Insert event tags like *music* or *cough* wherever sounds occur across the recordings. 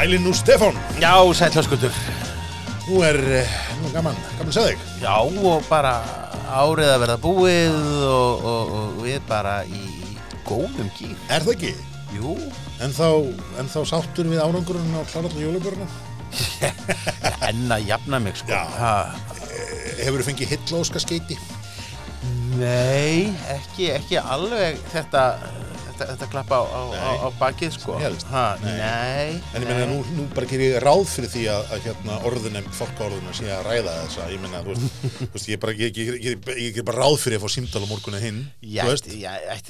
Sælinn nú Stefán, Já, sætlaskutur. nú er, eh, nú gaman, gaman þig. Já, og bara árið að verða búið og, og, og við bara í góðum gír. Er það ekki? Jú, En þá, en þá sáttur við árangurinn á klarallu jólubörna? *laughs* enn að jafna mig, sko. Já. Ha, Hefur þú fengið hillóska skeiti? nei, ekki, ekki alveg þetta, þetta, þetta klappa á, á, á, bakið, sko. Ha, Nei. nei. En ég meina, nú, nú bara gerir ég ráð fyrir því að, að hérna orðunem, fólkaorðuna sé að ræða þessa. Ég meina, þú veist, *laughs* ég, bara, ég, ég, ég, ég, ég ger bara ráð fyrir að fá símtal á morgunni hinn. Veist. ætti,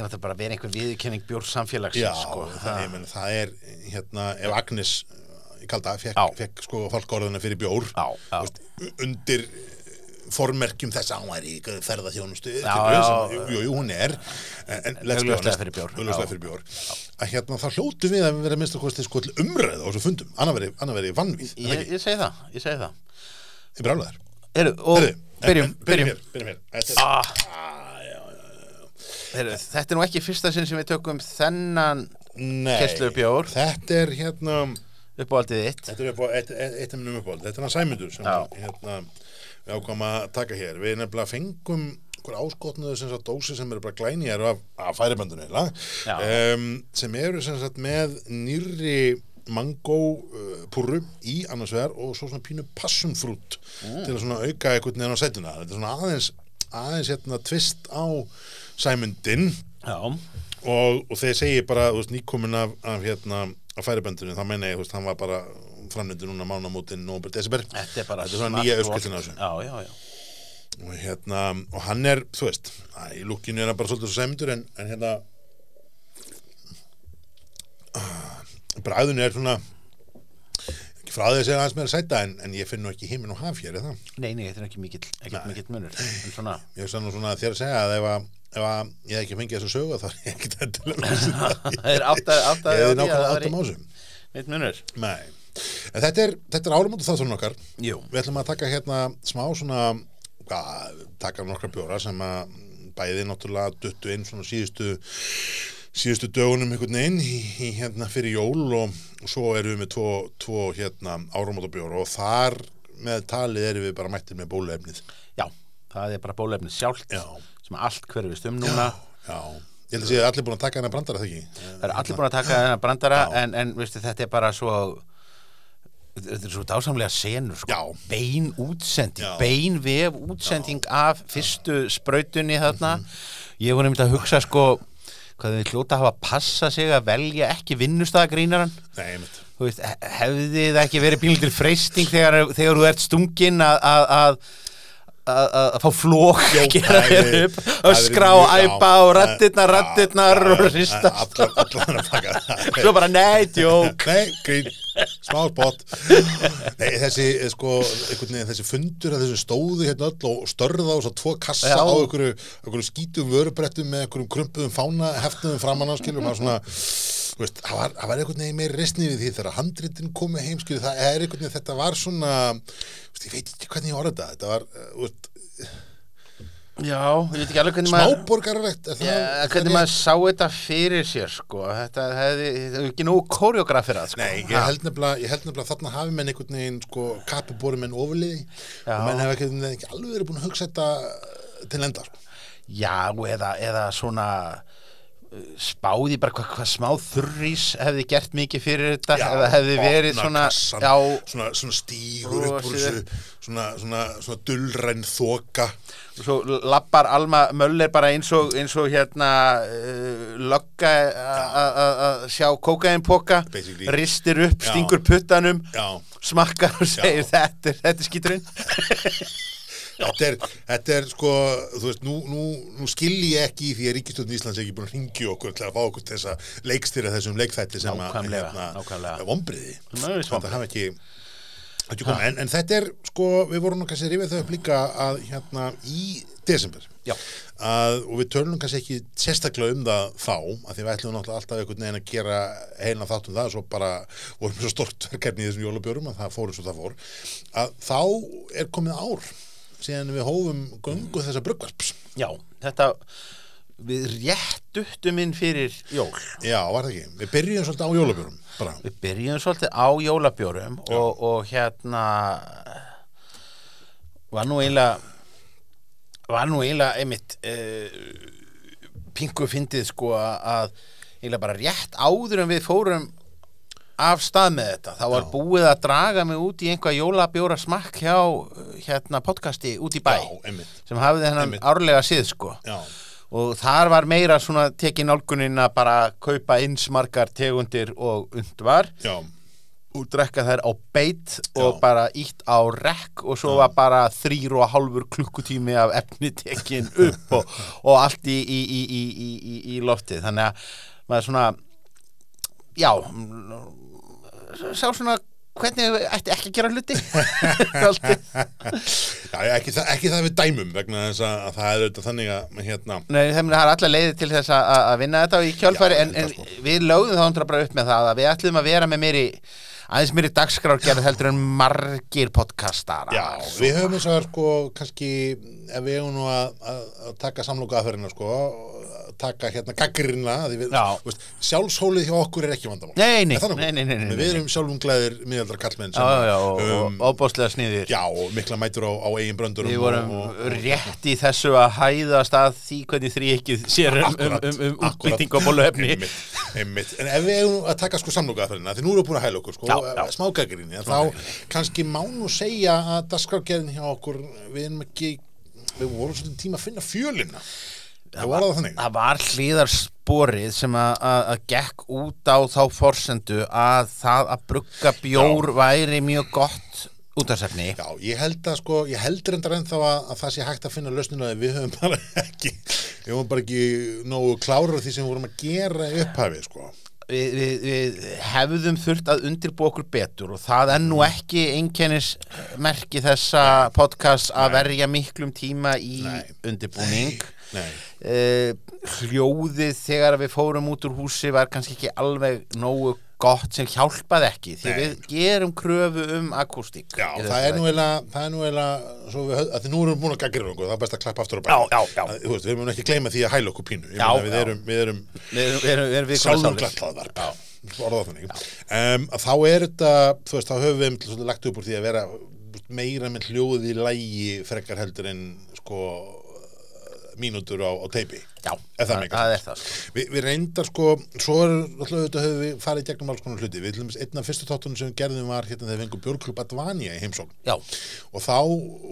náttúrulega bara að vera einhver viðurkenning bjórs samfélagsins, Já, sko. það, ég meina, það er, hérna, ef Agnes, ég kalda, fekk, fekk sko fólkaorðuna fyrir bjór, Já, já. þú veist, undir formerkjum þess að hún er í já. sem, jú, hún er en, honest, fyrir bjór. fyrir bjór að hérna þá hljótu við að vera að kosti sko til umræð á þessu fundum, annað veri, annað veri vannvíð, Ég, ég segi það, ég segi það. ég og Heyrðu, byrjum, byrjum. Þetta er- nú ekki fyrsta sinn sem við tökum þennan Nei, Keyrslu bjór. þetta er hérna uppáhaldið þitt. Þetta er eitt, eitt, eitt af minnum uppáhald. Þetta er hann Sæmundur sem hérna, við ákvæm að taka hér. Við nefnilega fengum einhver áskotnuðu sem sagt dósi sem eru bara glænýjar af, af færibandunni um, sem eru sem sagt með nýrri mango uh, púru í annars vegar og svo svona pínu passunfrút Mm. til að svona auka einhvern veginn á setuna. Þetta er svona aðeins aðeins hérna tvist á Sæmundin og, og þegar segi bara, þú veist, nýkomin af, af hérna, af færiböndinu, þá meina ég, þú veist, hann var bara framnýttur núna mánamótin nóber desember. Þetta er bara Þetta er svona nýja uppskriftin af þessu. Já, já, já. Og hérna, og hann er, þú veist að, í lukkinu er hann bara svolítið svo sæmyndur en, en hérna bræðinu er svona ekki frá því að aðeins meira sæta en, en ég finn nú ekki himinn og haf hér, er það? Nei, nei, þetta er ekki mikill, ekki mikill munur En svona, Ég nú svona þér að segja að ef að, ef að ég hef ekki fengið þess að sögu þá er ég ekkert endilega viss um það. það er átt að átt að Ég hefði nákvæmlega áttum á þessum Mitt munur. Nei, en þetta er, þetta er árumótu þáttunum okkar. Jú, Við ætlum að taka hérna smá svona hvað, taka nokkra bjóra sem að bæði náttúrulega duttu inn svona síðustu síðustu dögunum einhvern veginn í, hérna fyrir jól og, og svo erum við með tvo, tvo hérna árumóta bjóra og þar með talið erum við bara mættir með bóluefnið. Já, það er bara bólefnið sjálft Já. sem allt hverfist um núna. Já, ég held að sé að allir búin að taka hennar brandara það ekki? Það er allir búin að taka þennan brandara Já. en, en veistu, þetta er bara svo þetta er svo dásamlega senur sko. Já. bein útsending, Já. bein vef útsending af fyrstu sprautunni þarna Mhm. ég voru nefnt að hugsa sko hvað þið hljóta hafa að passa sig að velja ekki he- hefði það ekki verið pílundir freysting þegar, þegar þú ert stungin að að að fá flók Jó, gera þér upp það og já, æpa og rattirnar, já, rattirnar já, og já, hrista svo bara nei, djók Nei, grín, smá spott Nei, þessi, eh, sko, veginn þessi fundur að þessu stóðu hérna öll og störða og svo tvo kassa Já. á einhverju, einhverju skítum vörubrettum með einhverjum krumpuðum fána heftuðum framan á skilur maður svona, þú veist, það var, það var einhvern veginn meiri resni við því þegar handritin komið heim skilur, það er einhvern veginn, þetta var svona veist, ég veit ekki hvernig ég orða þetta þetta var, eh, veist, já, ég veit ekki alveg hvernig maður Já, hvernig maður sá þetta fyrir sér sko, þetta hefði, ekki nú koreografirað sko. Nei, ég held nefnilega, að þarna hafi menn einhvern veginn sko kappibóri menn ofurliði Já. og menn hefði ekki, ekki alveg verið búin að hugsa þetta til enda sko. Já, eða, eða svona spáði bara hvað hva smá þurrís hefði gert mikið fyrir þetta eða hefði verið svona kassann, já, svona, svona stígur upp úr þessu svona, svona, svona dullræn þoka. Og svo lappar Alma Möller bara eins og, eins og hérna uh, lögga að sjá kókainpoka ristir upp, Já. stingur puttanum Já, smakkar og segir þetta, er- þetta er skíturinn *laughs* þetta er, þetta er sko, þú veist, nú, nú, nú skilji ég ekki í því að Ríkistöndin Íslands er ekki búin að ringja okkur til að fá okkur til þess að leikstýra þessum leikþætti sem að, nákvæmlega. vombriði þetta hafa ekki ekki komið, en, en þetta er sko, við vorum nú kannski rifja þau upp líka að hérna í desember Já. að, og við tölum kannski ekki sérstaklega um það þá, að því við ætlum náttúrulega alltaf einhvern veginn að gera heila þátt um það svo bara vorum við svo stort verkefni í þessum jólabjörum að það fór eins og það fór að þá er komið ár síðan við hófum göngu þessa bruggvarps Já, þetta við rétt duttum inn fyrir jól Já, var það ekki. Við byrjum svolítið á jólabjörum, bara. við byrjum svolítið á jólabjórum og, og hérna var nú eiginlega var nú eiginlega einmitt uh, pingu fyndið sko að eiginlega bara rétt áður en við fórum af stað með þetta. Þá var búið að draga mig út í einhvað jólabjóra smakk hjá hérna podcasti út í bæ Já, sem hafði þennan Einmitt. árlega síð sko. Já, og þar var meira svona tekið nálgunin að bara kaupa eins margar tegundir og und var. Já, og drekka þær á beit og bara ítt á rekk og svo var bara þrýr og hálfur klukkutími af efni tekin *laughs* upp og, og allt í, í, í, í, í, í, í loftið. Þannig að maður svona já sá svona hvernig við ætti ekki að gera hluti *laughs* já ekki, það, ekki það við dæmum vegna þess að, að það er auðvitað þannig að hérna, Nei, það er allar leiðið til þess að, að vinna þetta í kjálfæri Já, en, en sko. við lögðum þá undra bara upp með það að við ætlum að vera með meiri aðeins meiri dagskrárgerð heldur en margir podcastar já, við höfum og það sko kannski ef við höfum nú að, að, að taka samloka aðferðina sko taka hérna gaggrina sjálfshólið hjá okkur er ekki vandamál. Nei, nei, nei, nei, við erum sjálfum glæðir miðaldra kallmenn og, óbáslega sniðir. Já, og mikla mætur á, á eigin bröndurum Við vorum og, og, rétt í þessu að hæðast að því hvernig þrý ekki sér um, um, um, um útbytting og einmitt. en ef við eigum að taka sko samloka aðferðina því nú erum við búin að hæla okkur sko, Já, já. smágagrinni þá kannski má nú segja að dasgrafgerðin hjá okkur við erum ekki við vorum svolítið tíma að finna fjölina það var það var hlýðarsporið sem að, gekk út á þá forsendu að það að brugga bjór væri mjög gott útarsefni Já, ég held að sko, ég held reyndar ennþá að, að það sé hægt að finna lausninu að við höfum bara *laughs* ekki, við höfum bara ekki nógu klárar því sem við vorum að gera í upphafi, sko. við, við, við hefðum þurft að undirbúa okkur betur og það er nú ekki einkennis merki þessa podcast að verja miklum tíma í Nei. undirbúning. Nei, uh, hljóðið þegar við fórum út úr húsi var kannski ekki alveg nógu gott sem hjálpaði ekki því Nei. við gerum kröfu um akústík já, það þessu er nú eiginlega, það er nú höfum, að því nú erum við búin að gaggrina okkur, það er best að klappa aftur. Þú veist, við erum ekki gleyma því að hæla okkur pínu. Já, við erum, við erum Við erum. Orða þannig. Um, þá er þetta, þú veist, þá höfum við svolítið lagt upp úr því að vera meira með hljóð í lægi frekar heldur en, sko, mínútur á, á teipi. Já, Er það það, er það sko. Vi, við reyndar sko, svo er alltaf höfum við farið gegnum alls konar hluti. Við einn af fyrstu þáttunum sem gerðum var hérna þegar við fengum Björklub Advania í heimsókn Já, og þá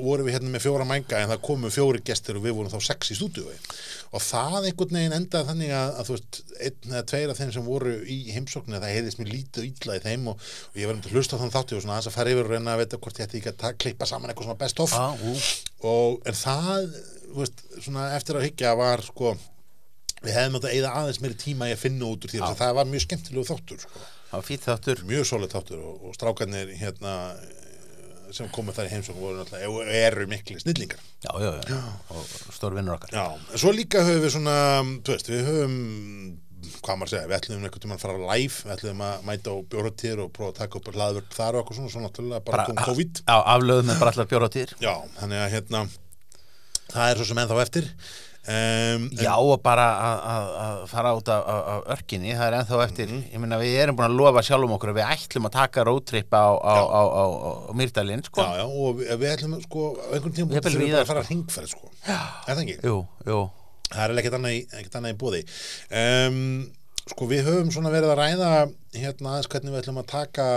vorum við hérna með fjóra mænga en það komu fjóri gestir og við vorum þá sex í stúdíói og það einhvern veginn endaði þannig að, að þú veist, einn eða tveir af þeim sem voru í heimsókninni það heiðist mér lítið illa í þeim og, og ég var um til að hlusta á þann þátti og svona aðeins að fara yfir og reyna að veit hvort ég ætti ekki að klippa saman eitthvað svona best of ú, og en það veist, svona eftir að hyggja var sko við hefðum að eyða aðeins meiri tíma í að finna út úr því að það var mjög skemmtilegu þáttur sko. á fýtt þáttur. Mjög solid þáttur og, og strákarnir hérna sem komu þar í heimsókn voru náttúrulega eru mikli snillingar. Já, já, já, og stór vinnur okkar. Já, svo líka höfum við svona veist, við höfum hvað maður segja, við ætlum einhvern tímann að fara live við ætlum að mæta á bjóratíður og prófa að taka upp hlaðvörp þar og eitthvað svona, svo náttúrulega bara, kom COVID. Já, aflöðum með bara allar bjóra týr Já, þannig að hérna það er svo sem ennþá eftir. Um, Já, og bara að- að að fara út af örkinni, það er ennþá eftir. Mhm. ég meina við erum búin að lofa sjálfum okkur að við ætlum að taka roadtrip á, á, á, á, á, á Mýrdalinn, sko. Já, já, og við, við ætlum sko, á einhvern við víðar, bara að fara að ringferð sko. er það ekki? Jú, jú, Það er ekkert annað, annað í bóði um, Sko, við höfum svona verið að ræða hérna aðeins hvernig við ætlum að taka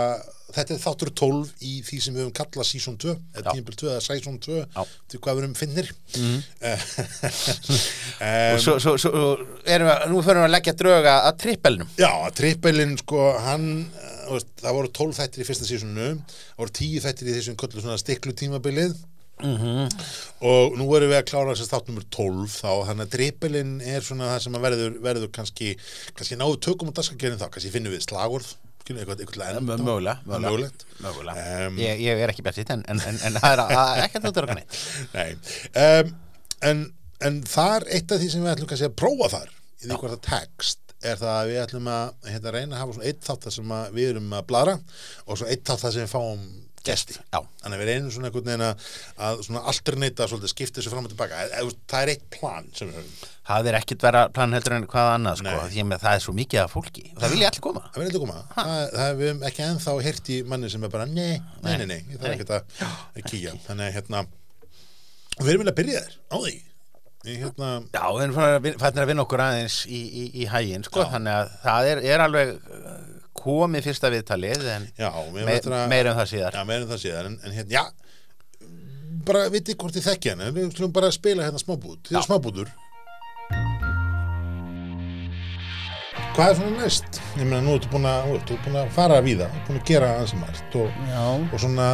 þetta er þáttur 12 í því sem við höfum kallað season 2, eða tímpil 2 eða season 2, Já. til hvað við erum finnir mm. *laughs* og svo, svo, svo erum við, nú fyrir við að leggja drauga að trippelnum Já, trippelin sko, hann veist, það voru 12 þættir í fyrsta sísonu það voru 10 þættir í þessum köllu svona stiklu tímabilið Mhm. og nú erum við að klára þess að þátt nummer 12 þá, þannig að trippelin er svona það sem að verður, verður kannski kannski náðu tökum á dagskargerðin þá, kannski finnum við slagorð Það er mögulegt. Ég, er ekki best en, það er að- ekki að þú drauga neitt. *laughs* Nei. Um, en, þar eitt af því sem við ætlum kannski að prófa þar í því hvort það tekst er það að við ætlum að hérna, reyna að hafa svona eitt þátt þar sem við erum að blara og svo eitt þátt þar sem við fáum gesti já, Þannig að við reynum svona einhvern veginn að, svona alternata svolítið skipta þessu fram og tilbaka. Það er eitt plan sem við höfum. Það er ekkit vera plan heldur en hvað annað sko, því að það er svo mikið af fólki og það vilja allir koma Það verður eitthvað koma. Það, það við höfum ekki ennþá heyrt í manni sem er bara, nei, nei, nei, nei, þarf Nei. ekki að, að kíkja. Þannig hérna, og við erum vilja að byrja þér á því. Í, hérna, Já, við erum svona að vinna okkur aðeins í, í, í hægin, sko, Já. þannig að það er, er alveg uh, komið fyrsta viðtalið, en já, við me, að... meira um það síðar. Já, meira en það síðan, en, en hérna, já, bara vitið hvort þið þekki hann, við skulum bara spila hérna er smábútur. Hvað er svona næst? Ég meina, nú ertu búin að, þú ert, þú ert búin að fara við það, búin að gera ansi margt og, Já, og svona,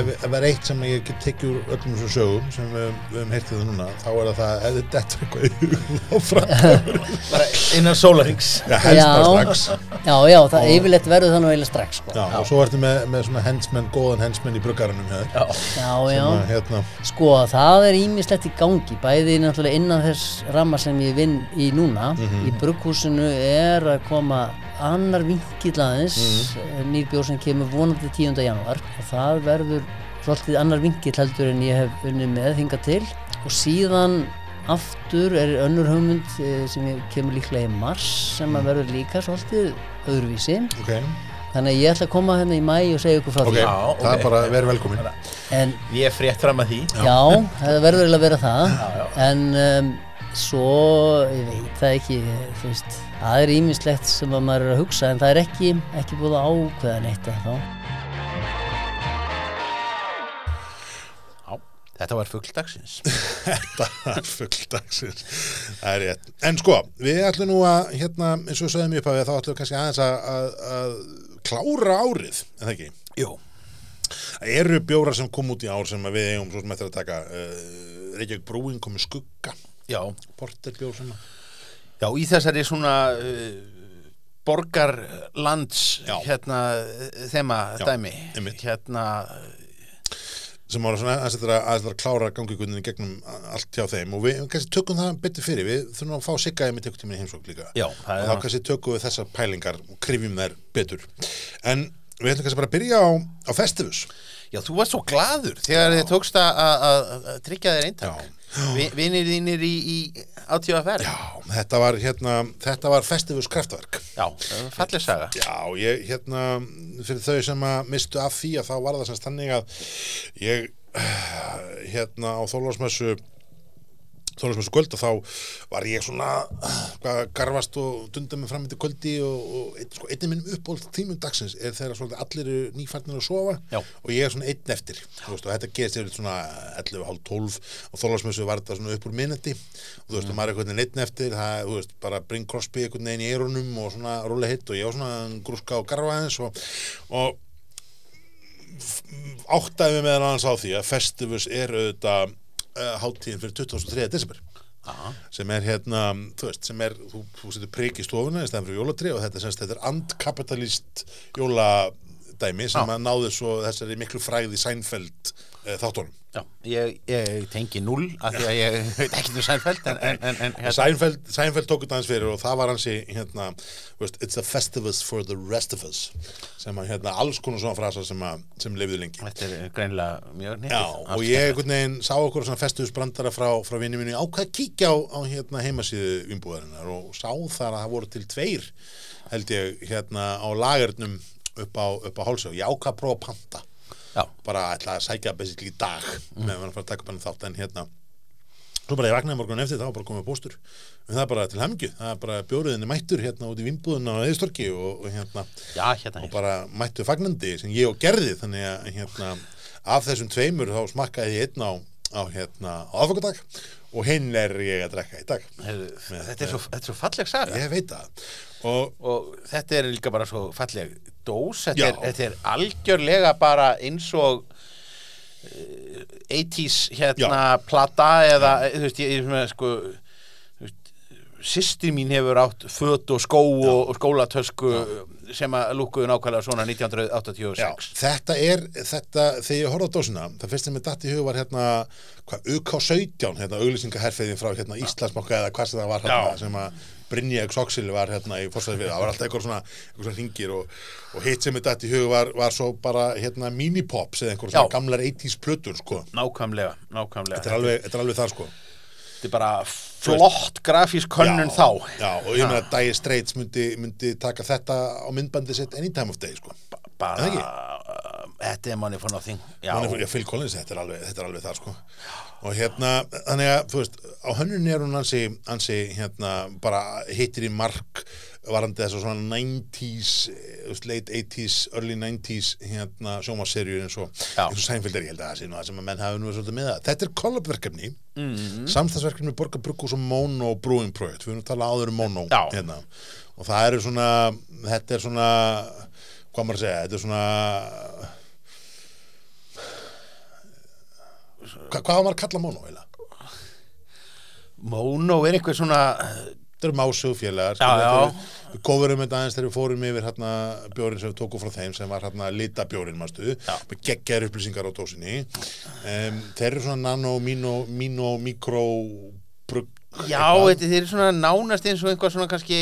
ef, það er eitt sem ég úr öllum þessum sögum sem við, við höfum heyrtið það núna, þá er það það, ef þetta er eitthvað í hugum á fram, Bara innan sólarings. já, helst bara Já. strax. já, já, það yfirleitt verður það nú eiginlega strax sko. Já, og svo ertu með, með svona hensmenn, góðan hensmenn í bruggarunum hér. Já, Já, já, Sem að, hérna, sko það er ímislegt í gangi bæði náttúrulega innan þess ramma sem ég vinn í núna í brugghúsinu er að koma annar vinkill aðeins. Mm. Nýr bjór sem kemur vonandi 10. januar og það verður svolítið annar vinkill heldur en ég hef unnið með hingað til. Og síðan aftur er önnur hugmynd eh, sem kemur líklega í mars sem að verður líka svolítið öðruvísi. Ok, þannig að ég ætla að koma hérna í mæ og segja ykkur frá ok, því. Já, það er bara, verið velkomin. en Ég er frétt fram að því. Já, það verður eiginlega að vera það. Já, já. en um, svo, ég veit það ekki þú veist, það er ímislegt sem að maður er að hugsa en það er ekki, ekki búið að ákveða neitt þá. Já, þetta var fuggdagsins. *laughs* Þetta er fulldagsins, það er rétt. En sko, við ætlum nú að, hérna, eins og við sögðum upp að þá ætlum við kannski aðeins að, að, að klára árið, en það ekki? Jú. Það eru bjórar sem kom út í ár sem að við eigum svo sem eftir að taka uh, Reykjavík Brúin komið skugga, Já, porterbjór sem að já, í þessari svona uh, borgarlands Já. hérna þema Já, dæmi einmitt. hérna sem ára svona aðeins eftir að, klára gangikuninni gegnum allt hjá þeim. Og við kannski tökum það betur fyrir, við þurfum að fá siggaði með tökutíminni heimsók líka. Já, og þá kannski tökum við þessar pælingar og krifjum þær betur. En við ætlum kannski bara að byrja á, á Festivus. Já, þú varst svo gladur þegar þið tókst að- tryggja þér eintak. Vi- vinir þínir í, í átíðaferð Já, þetta var hérna þetta var Festivus kraftverk. Já, falleg saga. Já, ég hérna fyrir þau sem að mistu af því að þá var það semst þannig að ég hérna á Þólarsmessu Þólarsmessu kvöld og þá var ég svona hvað, garfast og dunda mig fram til kvöldi og, og ein, sko, einnig minn uppbóld tímum dagsins er þegar svolítið allir eru nýfarnir að sofa Já. og ég er svona einn eftir veist, og þetta gerist yfir svona 11, hálf 12 og Þólarsmessu var þetta svona upp úr minnati og þú veist, og maður er einhvern veginn einn eftir það, þú veist, bara Bring Crosby einhvern veginn í eirunum og svona róli hitt og ég var svona grúska og garfa aðeins og, og áttaði við meðan annars á því að Festivus er auðvitað uh, hátíðin fyrir 23. desember Aha. sem er hérna, þú veist, sem er þú, þú setur prik í stofuna í stæðan fyrir jólatri og þetta, semst, þetta er andkapitalist jóladæmi sem Já. að náðu svo þessari miklu fræði Seinfeld uh, þáttunum. Já, ég, ég tengi null af því að ég *laughs* veit ekki um en hérna, Seinfeld, Seinfeld tók þetta hans fyrir og það var hansi hérna, þú veist, it's a festivus for the rest of us sem að hérna alls konar svona frasa sem, að, sem lifðu lengi. Þetta er greinilega mjög nýtt. Og ég veginn sá okkur svona festusbrandara frá, frá vinni mínu ákvað að kíkja á, á hérna heimasíðu vinnbúðarinnar og sá þar að það voru til tveir held ég hérna á lagernum upp á, á hálsá ég ákvað að prófa að panta já, bara ætla að sækja basically í dag með að fara að taka upp hann þátt en hérna svo bara ég vaknaði morgun eftir það var bara komið póstur. En það er bara til hamingju, það er bara bjóriðinni mættur hérna út í vinnbúðuna á eðistorki og, og hérna já, hérna og bara mættu fagnandi sem ég og gerði þannig að hérna, af þessum tveimur þá smakkaði ég einn á, á hérna aðfokadag og hinn er ég að drekka í dag. Heyrðu, þetta, er svo, þetta er svo falleg saga. Ég veit það. Og og þetta er líka bara svo falleg dós, þetta, Já. er, þetta er algjörlega bara eins og uh, 80s hérna plata eða þú veist, ég, ég svona, sko systir mín hefur átt föt og skó og, skólatösku sem að lúkuðu nákvæmlega svona 1986 þetta er þetta, þegar ég horfði á dósina það fyrst sem ég datt í hug var hérna hvað, UK17, hérna auglýsingaherfiðin frá hérna Íslandsmokka eða hvað sem það var hérna, Já. sem að Brynja Xoxil var hérna í fórstæði fyrir, það var alltaf eitthvað svona, eitthvað svona ringir og, og hitt sem þetta í hug var, var svo bara hérna minipops eða einhver svona gamlar 80s plötur sko. nákvæmlega, nákvæmlega Þetta er alveg, þetta er alveg það sko. þetta er bara flott grafísk könnun þá Já, og ég meina að Dire Straits myndi, myndi taka þetta á myndbandi sitt any time of day sko. Bara, uh, þetta er money for nothing. Já, Manni, já, Phil Collins, þetta er alveg, þetta er alveg það sko. og hérna, þannig að þú veist, á hönnun er hún ansi, ansi hérna, bara hittir í mark varandi þess að svona 90s eh, late 80s, early 90s hérna sjómaserjur eins og eins og Seinfeld er ég held að það sé nú það sem að menn hafi nú svolítið með það. Þetta er kollabverkefni. Mm -hmm. samstagsverkefni Borga Brugghús og Mono Brewing Project, við erum að tala áður um Mono hérna, og það eru svona þetta er svona hvað maður að segja, þetta er svona Hva, hvað var maður að kalla Mono eiginlega? Mono er einhver svona Þetta eru másugfélagar. Við kofurum þetta aðeins þegar við fórum yfir hérna bjórin sem við tókum frá þeim sem var hérna litabjórin, með geggjaðar upplýsingar á dósinni um, Þeir eru svona nano, mino, mino, mikro brugg já, þetta þeir eru svona nánast eins og einhver svona kannski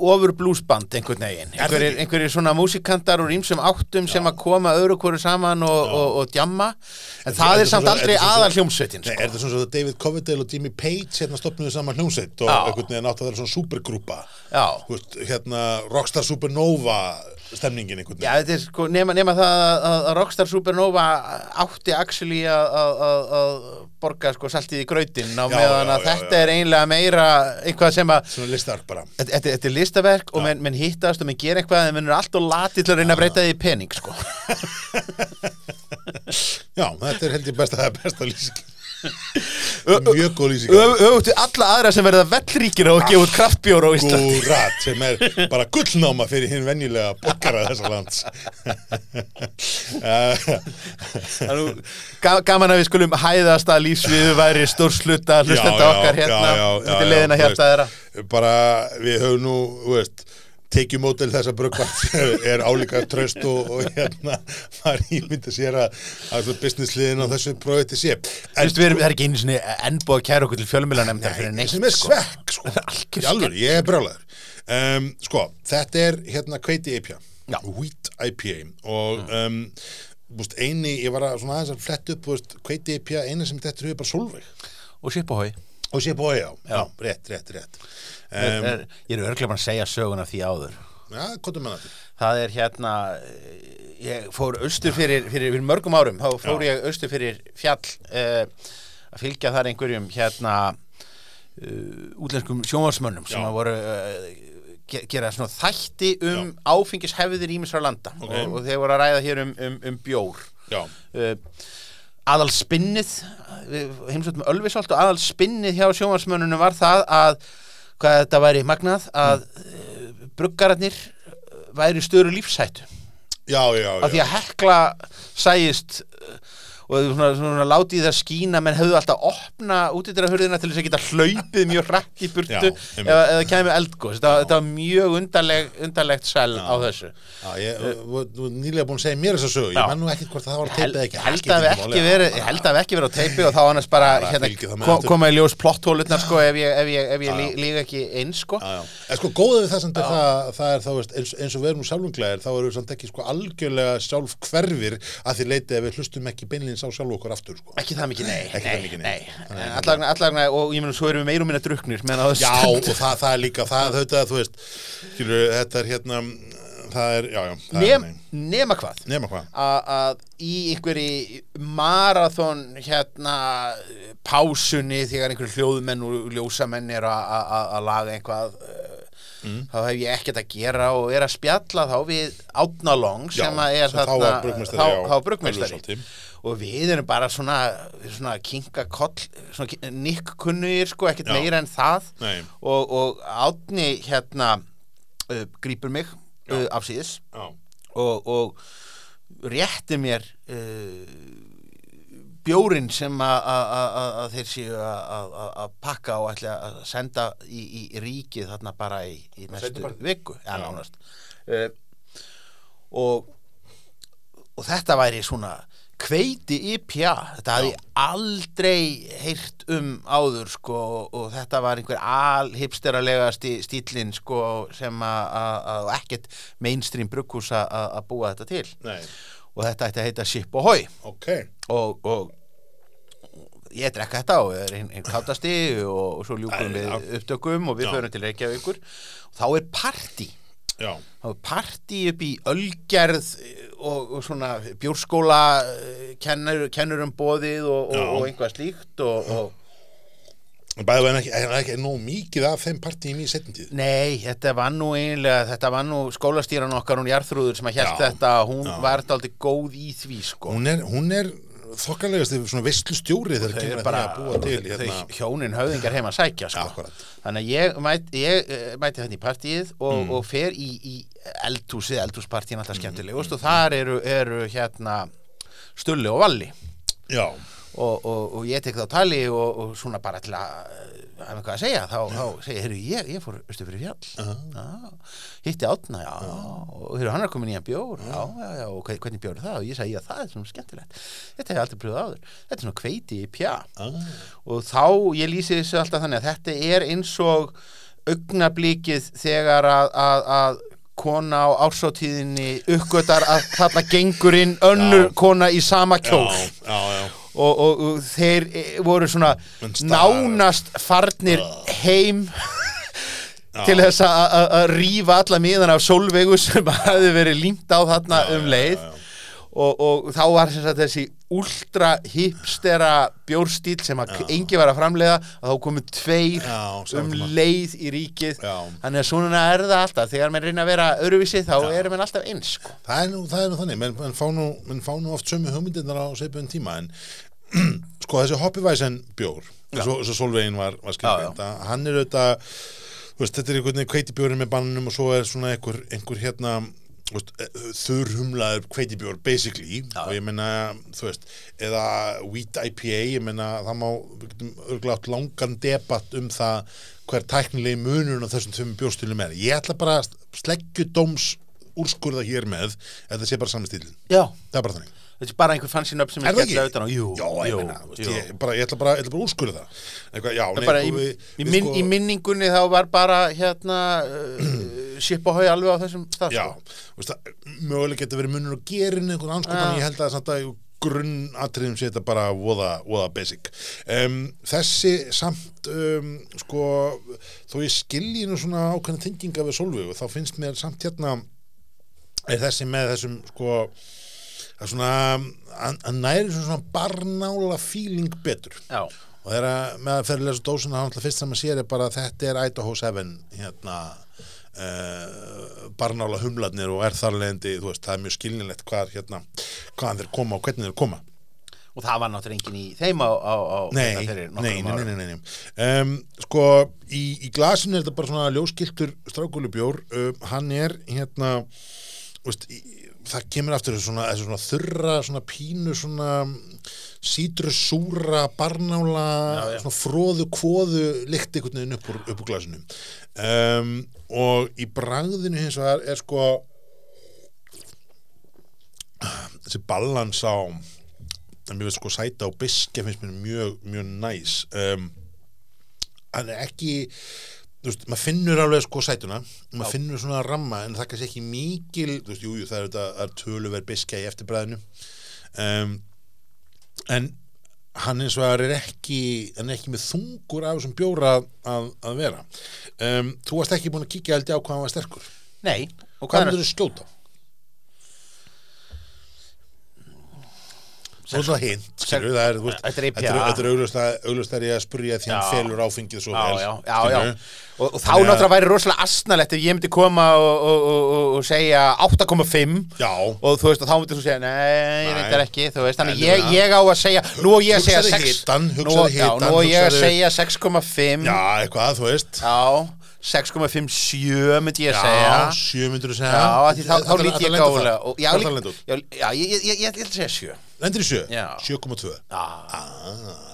ofur bluesband einhvern veginn. Er það einhverjir, einhverjir svona músikantar úr ýmsum áttum sem að koma öðru hverju saman og, og, og djamma. En það er er samt aldrei er það aðal hljómsveitin sko. er það svona svo David Coverdale og Jimmy Page hérna stopnuðu saman hljómsveit og Já. einhvern veginn átt að vera svona supergrúpa? Já, hérna Rockstar Supernova stemningin einhvern Já, þetta er sko, nema, nema það að, Rockstar Supernova átti actually að- borga sko saltið í grautin á Já, meðan já, að já, þetta já. er einlega meira eitthvað sem að Svona listark bara. Þetta, er listaverk og menn, menn hittast og menn gera eitthvað en menn eru alltaf latið til að reyna að breyta því pening sko. *laughs* Já, þetta er held ég besta, það er besta lýsing Mjög góð lýsing. við alla aðra sem verða vellríkir og gefa út kraftbjór á Íslandi. Gúrat sem er bara gullnáma fyrir hinn venjulega borgara þessa lands. Þannig, ga- Gaman að við skulum hæðast að lífsviðu væri stórsluta hlustenda okkar hérna. já, já, já, þeirra veist, bara við höfum nú veist, tekið mótil þessa brugvart *laughs* er álíka tröst og, og hérna maður ímynda sér að, að businessliðin á þessu projekti sé. Þú veist, það er ekki einu sinni ennbúið að kæra okkur til fjölmjölanemndar fyrir neitt sem er sko. svekk sko. *laughs* Í alvöru, ég er brjálæður um, sko, þetta er hérna kveiti IPA Já. Wheat IPA og um, búst, eini, ég var að svona aðeins að fletta upp búst, kveiti IPA, eina sem þetta er bara Solveig Og Sipahói og sé bói á, já, Já. rétt, rétt, rétt um, er, Ég er örglega bara að segja söguna því áður já, Það er hérna Ég fór austur fyrir, fyrir, fyrir mörgum árum Þá fór ég austur fyrir fjall uh, Að fylgja þar einhverjum hérna uh, Útlenskum sjónvarsmönnum Sem Já. að voru uh, ge gera svona þætti um áfengishefðir ímisra landa Ok. og, og þeir voru að ræða hér um, um, um bjór já, uh, aðal spinnið heimsvöldum Ölvisolt og aðal spinnið hjá sjónvarsmönnunum var það að hvað þetta væri magnað að mm. bruggararnir væri störu lífshættu já, já, af því já. að hekla sæist uh, og svona, svona látið það skína menn hefðu alltaf opna útýttirahurðina til þess að geta hlaupið mjög hrætt í burtu eða, eða kæmi eldgóð þetta, þetta var mjög undarleg, undarlegt sel á þessu. Já, ég, ert nýlega búin að segja mér þessa sögu, Já. ég man nú ekkert hvort það var að teipið ekki. Held að við ekki verið að á teipi og þá annars bara, hérna, koma í ljós plotthólutnar sko ef ég, ef ég, ef ég líka ekki eins sko. En sko, góða við það er það, það er þá, eins, eins og við erum sjálfunglegar, þá erum við samt ekki sko algjörlega sjálf hverfir að því leiti að við hlustum ekki beinlins á sjálf okkur aftur, sko. ekki það mikið, nei, nei, það mikið, nei. nei. En allavega, allavega, og ég meina svo erum við meir og minna þessu Já, og það, það er líka, það, þetta, þú veist, skilur, þetta er hérna, það er, já, já, það Nem, er, nema hvað nema hvað. að að í einhverju marathon hérna pásunni þegar einhverju hljóðmenn og ljósamenn er að- laga eitthvað uh, þá hef ég ekkert að gera og er að spjalla þá við Átna Long Já, sem að er sem þá var og við erum bara svona, svona kinka koll, svona nikkkunnugir sko, ekkert meira en það. Nei. og, og Átni hérna uh, grípur mig uh, afsíðis. Já, og, og rétti mér uh, bjórin sem að- að að- að þeir séu að- að að- að pakka og ætla að senda í, í ríkið þarna bara í, í næstu Seinnipartinn? viku. Ja, nánast. Uh, og og þetta væri svona Kveiti IPA, þetta hafði aldrei heyrt um áður sko og þetta var einhver alhipsteralegasti stílinn sko sem að- ekkert mainstream brugghús að búa þetta til. Nei, og þetta ætti að heita Ship Ahoy. Ok. Og, og ég drekka þetta og er einn ein kátasti og, og svo ljúkum við upptökum og við förum til Reykjavíkur. Og þá er partí Já, þá er partí upp í Ölgerð og, og svona bjórskóla eh, kennur, kennur um bóðið og, og, og einhvað slíkt og, og bæði var ekki, ekki nóg mikið af þeim partíum í setjum tíð Nei, þetta var nú eiginlega, þetta var nú skólastýran okkar, hún Jarþrúður sem að Já, þetta, hún já. var aldrei góð í því, sko. Hún er, hún er þokkalegast svona veistlu stjóri þegar Þau kemur bara, að búa til hérna, hjónin höfðingar heima að sækja, sko. Akkurat. Þannig að ég mæti, ég, eh, mæti þetta í partíið og, Mm. og fer í, í eldhúsið, eldhúspartíin alltaf skemmtilegust og þar eru, eru hérna Stulli og Valli. Já, og, og, og ég tek þá tali og, og svona bara til að eh, hafa eitthvað að segja þá, þá segi ég, heyrðu, ég, ég fór austu fyrir fjall. Já, hitti átna já, og heyrðu, hann er komin í að bjór. Já, já, já, og hvern- hvernig bjór er það? Og ég segi, já, það er svona skemmtilegt. Þetta hef ég aldrei pröfað áður, þetta er svona kveiti í pja ah, og þá, ég lýsi þessu alltaf þannig að þetta er eins og augnablíkið þegar að, að, að kona á ársáttíðinni uppgötar að þarna gengur inn önnur Já. kona í sama já, kjól já, já og, og, og þeir eh, voru svona nánast farnir heim *laughs* *laughs* til þess að- að að rífa alla miðan af sólvegu sem *laughs* hafði verið límt á þarna um leið. já, já. Og, og þá var sem sagt þessi ultra hipstera bjórstíl sem að engi var að framleiða að þá komu tveir Já, um leið í ríkið. Já. þannig að svona er það alltaf. Þegar menn reyna að vera öruvísi þá erum menn alltaf eins sko. Það er nú, það er nú þannig, menn, menn, fá menn fá nú oft sömu hugmyndirnar á seipun tíma en *clears throat* sko þessi hoppivæsen bjór svo, svo Solvegin var, var að hann er auðvitað veist, þetta er einhvern veginn kveitibjórin með bannunum og svo er svona einhver, einhver hérna þurrhumlaður kveitibjór basically. Og ég meina þú veist, eða wheat IPA ég meina það má, við getum örgulega átt langan debatt um það hver tæknilegi munurinn á þessum þessum bjórstílum er. Ég ætla bara að sleggjudóms úrskurða hér með ef það sé bara sami stílinn já, það er bara þannig þetta er bara einhver fancy nöfn sem Er er það ekki? utan á. Jú, Já, ég meina, ég, bara, ég ætla bara, bara að úrskurða það. Eitthvað, já, Það nei, bara við, í, við minn, sko, í minningunni þá var bara hérna *clears throat* uh, Shipahói alveg á þessum stað Já, sko. það, mögulega getur verið munur og gerin einhvern anskotan, ég held að samt að grunnatriðum sé þetta bara voða, voða basic. Um, Þessi samt um, sko, þó ég skilji nú svona ákveðna tenginga við Solveigu, þá finnst mér samt hérna er þessi með þessum sko það er svona að að næri svona barnála feeling betur. Já, og þegar að- með að fyrir að lesa dósina þá náttúrulega fyrst sem að sér er bara að þetta er Idaho 7 hérna uh, barnála humlarnir og er þar leðandi, þú veist, það er mjög skilnilegt hvað hérna, hvaðan þeir koma og hvernig þeir koma. Og það var náttúrulega enginn í þeim á, á, á Nei, hérna nei, nei, nei, nei, nei. Um, sko, í, í glasinu er þetta bara svona ljóskiltur strákulubjór um, hann er hérna veist, í, það kemur aftur þessu svona, þessu svona þurra, svona pínu svona sítrusúra barnála, Já, já. svona fróðu kvóðu lykt einhvern veginn upp úr, upp úr glasinu um, og í bragðinu hins vegar er sko þessi balans á mér veist sko sæta og biske finnst mér mjög, mjög næs um, hann er ekki þú veist, maður finnur alveg sko sætuna. Maður finnur svona ramma en það kannski ekki mikil þú veist, jú, jú, það er, þetta- er töluverð biske í eftirbræðinu um, en hann eins og það er ekki hann er ekki með þungur af þessum bjóra að, að vera. Um, þú varst ekki búin að kíkja ég á hvað hann var sterkur. Nei, og hvað er myndir er svona hint, skilur, það er, Þetta er augljóst að, spurja því hann felur áfengið svo vel, já, já, já. Og, og þá náttúrulega væri rosalega asnalegt ef ég myndi koma og, og, og, og, og segja 8,5 Já, og þú veist og þá myndir þú segja nei, ég Nei. reyndar ekki, þú veist þannig ég, ég á að segja, nú á ég að segja Hugsaðu 6 hitann, nú, á ég að segja 6,5 já, eitthvað, þú veist. Já 6,57 myndi ég að segja. Já, sjö myndir þú segja. Já, þá, lít ég og, já, ég ætla að segja 7 Lendir í sjö? Já. 7,2 Já, ah,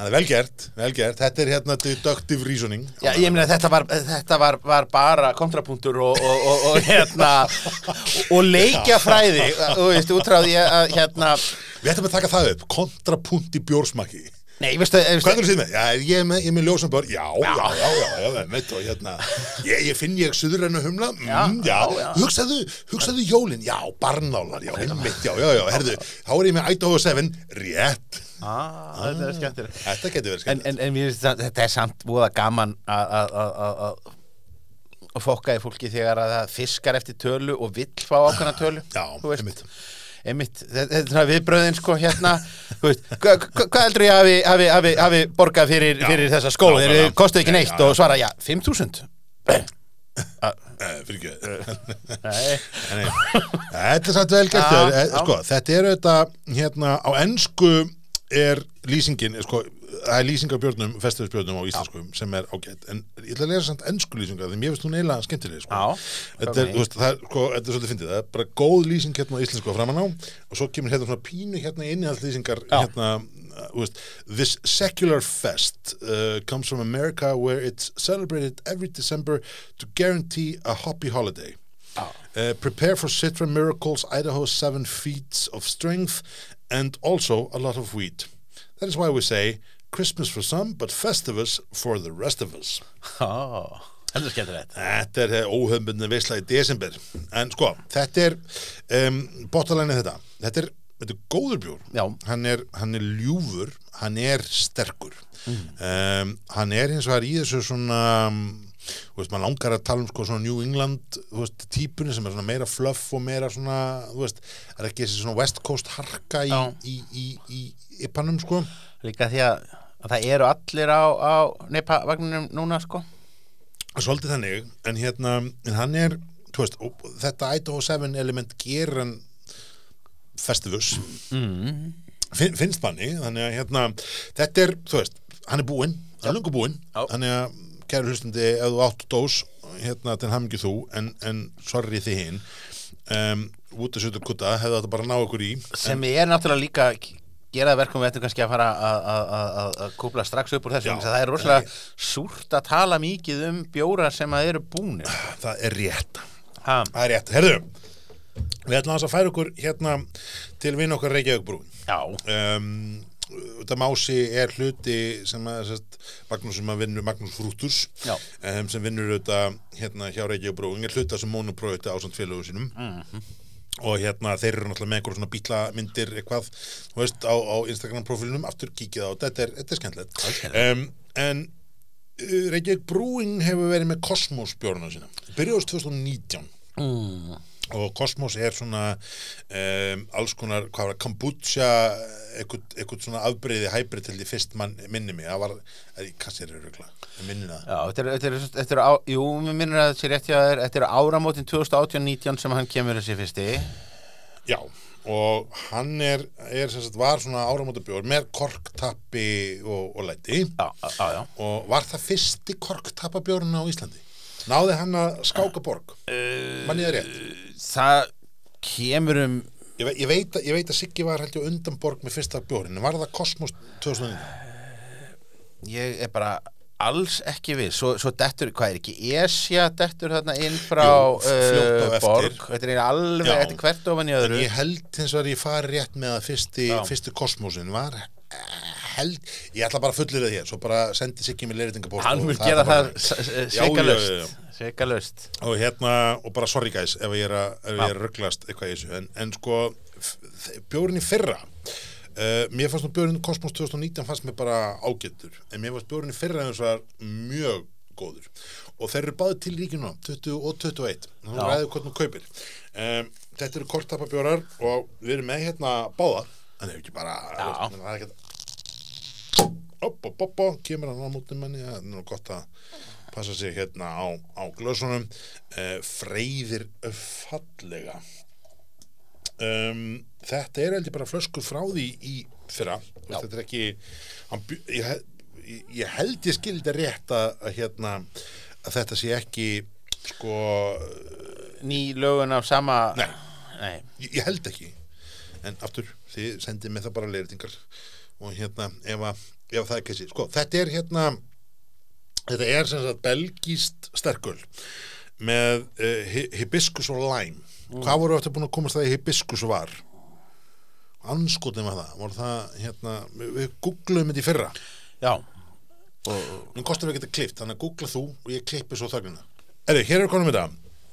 Það er vel gert, vel gert. Þetta er hérna deductive reasoning. Já, ég meina þetta var, þetta var, var bara kontrapunktur og, og, og, og hérna *laughs* og leikjafræði þú veist, útráði ég að hérna Við ætlum að taka það upp, kontrapunkt í bjórsmaki. Nei, veistu, Hvað veistu er það með? Já, ég er með, ég er með ljósum bör. Já, já, já, já, já, já, veit og hérna. Ég, ég finn ég suðurennu humla. Mm, já, Já, já. Hugsaðu, hugsaðu jólin. Já, barnálar, já, einmitt, já, já, já. Herðu, þá er ég með Idaho 7. Rétt. ah, þetta er skemmtilegt Þetta getur verið en, skemmt. en, en mér finnst það- þetta er samt búið gaman að- að- að að- að- að fokka í fólki þegar að það fiskar eftir tölu og vill fá ákveðna tölu Já, þú veist. einmitt. Einmitt, þetta er viðbröðin sko hérna, hvað heldur ég hafi, hafi, hafi, borgað fyrir, fyrir þessa skóla, þeir kostu ekki Nei, neitt og svara, já, 5.000 Eh, *laughs* Fyrir ekki. Þetta er samt vel þér. Eh, sko, Þetta er auðvitað hérna, á ennsku er lýsingin sko, það er lýsing af björnum, festivalsbjörnum á íslensku sem er ágætt, en ég ætla að lesa samt ennsku lýsinga því mér finnst hún eiginlega skemmtileg sko. Já, þetta, er, veist, það, er, sko, þetta er svolítið fyndið, það er bara góð lýsing hérna á íslensku framan á. Og svo kemur hérna svona pínu hérna innihaldlýsingar Já. hérna uh, þú veist, This secular fest uh, comes from America where it's celebrated every December to guarantee a happy holiday. Uh, prepare for Citra Miracles, Idaho 7 feats of strength, and also a lot of wheat. That is why we say Christmas for some, but Festivus for the rest of us. Ó, þetta er er óhöfnbundin veisla í desember. En sko, þetta er, um, botalæni þetta, þetta er, þetta er góður bjór. Hann er, hann er ljúfur, hann er sterkur. Um, hann er hins vegar í þessu svona, þú veist, maður langar að tala um sko svona New England, þú veist, típunni sem er svona meira fluff og meira svona, þú veist, er ekki þessi svona West Coast harka í, í, í, í, pannum, sko. Líka því að, að það eru allir á, á neipavagninum núna sko. Svolítið þannig, en hérna, en hann er, þú veist, þetta Idaho 7 element gerir hann festivus, mm. fin, finnst manni, þannig að hérna, þetta er, þú veist, hann er búinn, hann er lungu búinn, þannig að kæru hlustandi, ef þú áttu dós, hérna, til hamingju þú, en, en sorry þið hinn, um, út að sjötu kutta, hefðu þetta bara ná okkur í, sem er náttúrulega líka gera verkum við ættum kannski að fara að- kúpla strax upp úr þessu Já. það er rosalega súrt að tala mikið um bjóra sem að eru búnir það er rétt. ha, Það er rétt, herðu, við ætlum að færa okkur hérna til vinn okkar Reykjavík brún. um, þetta mási er hluti sem að Magnús sem að vinnur Magnús Frútus Já. um, sem vinnur þetta hérna hjá Reykjavík Brúing er hluti sem monoprójöti ásand félögu sínum Mhm. Og hérna þeir eru náttúrulega með einhver svona bílamyndir eitthvað, þú veist, á, á Instagram profilunum, aftur á, þetta er, þetta er Það er skemmtilegt. um, en uh, Reykjavík Brúing hefur verið með Cosmos bjórna sína, byrjuðust 2019 mm. Og Cosmos er svona um, alls konar, hvað var það, kombucha eitthvað, svona afbreyði hybrid til því fyrst mann, minni mig. Það var, er kannski er rögla minni það, já, þetta er, þetta er, þetta er á, jú, mér minnir að þetta sé rétt hjá þér þetta er áramótin 2018-19 sem hann kemur þessi fyrsti. Já og hann er, er sem sagt, var svona áramóta bjór með korktappi og, og læti. Já, já, já og var það fyrsti korktappabjórn á Íslandi? Náði hann að skáka borg? Uh, manni það rétt það kemur um ég, ve ég, veit, að- ég veit að Siggi var held ég undan borg með fyrsta bjórn en var það Cosmos 2009 ég er bara alls ekki við. Svo, svo dettur, hvað er ekki, Esja dettur þarna inn frá Jú, uh, borg, þetta er alveg Já. þetta er hvert ofan í En öðru ég held hins vegar ég fari rétt með að fyrsti, fyrsti kosmosin var eh, held, ég ætla bara að fullur það hér svo bara sendi sig ekki með leiritingabóst hann mun gera það sveikalöst og hérna, og bara sorry guys ef ég er að, að rugglast eitthvað í þessu. En, en sko, bjórinn í fyrra uh, mér fannst nú bjórinn Kosmos 2019 fannst mér bara ágættur en mér fannst bjórinn í fyrra eins og mjög góður og þeir eru báði til ríkinu 20 og 21 þannig að ræðu hvernig þú kaupir. Um, þetta eru kortapabjórar og við erum með hérna báða en það er ekki bara það er ekki Opp, opp, opp, opp, kemur hann á mútið manni. Það er nú gott að passa sig hérna á, á glösunum. Uh, freyðir fallega um, þetta er heldur bara flöskuð frá því í fyrra. Þetta er ekki hann, ég, ég, held ég skildi rétt að, að hérna að þetta sé ekki sko ný lögun af sama Nei. Nei. ég, ég held ekki. En aftur, þið sendið með það bara leiritingar og hérna ef, að, ef það er ekki sko, þetta er hérna þetta er sem sagt belgíst sterkul með uh, hibiskus og lime hvað voru eftir búin að komast það í hibiskus var? Anskotin var það, voru það hérna, við, googluðum þetta í fyrra. Já, nú kostum við ekki að klift, þannig að googla þú og ég klippi svo þögnina. Erðu, hér er konum þetta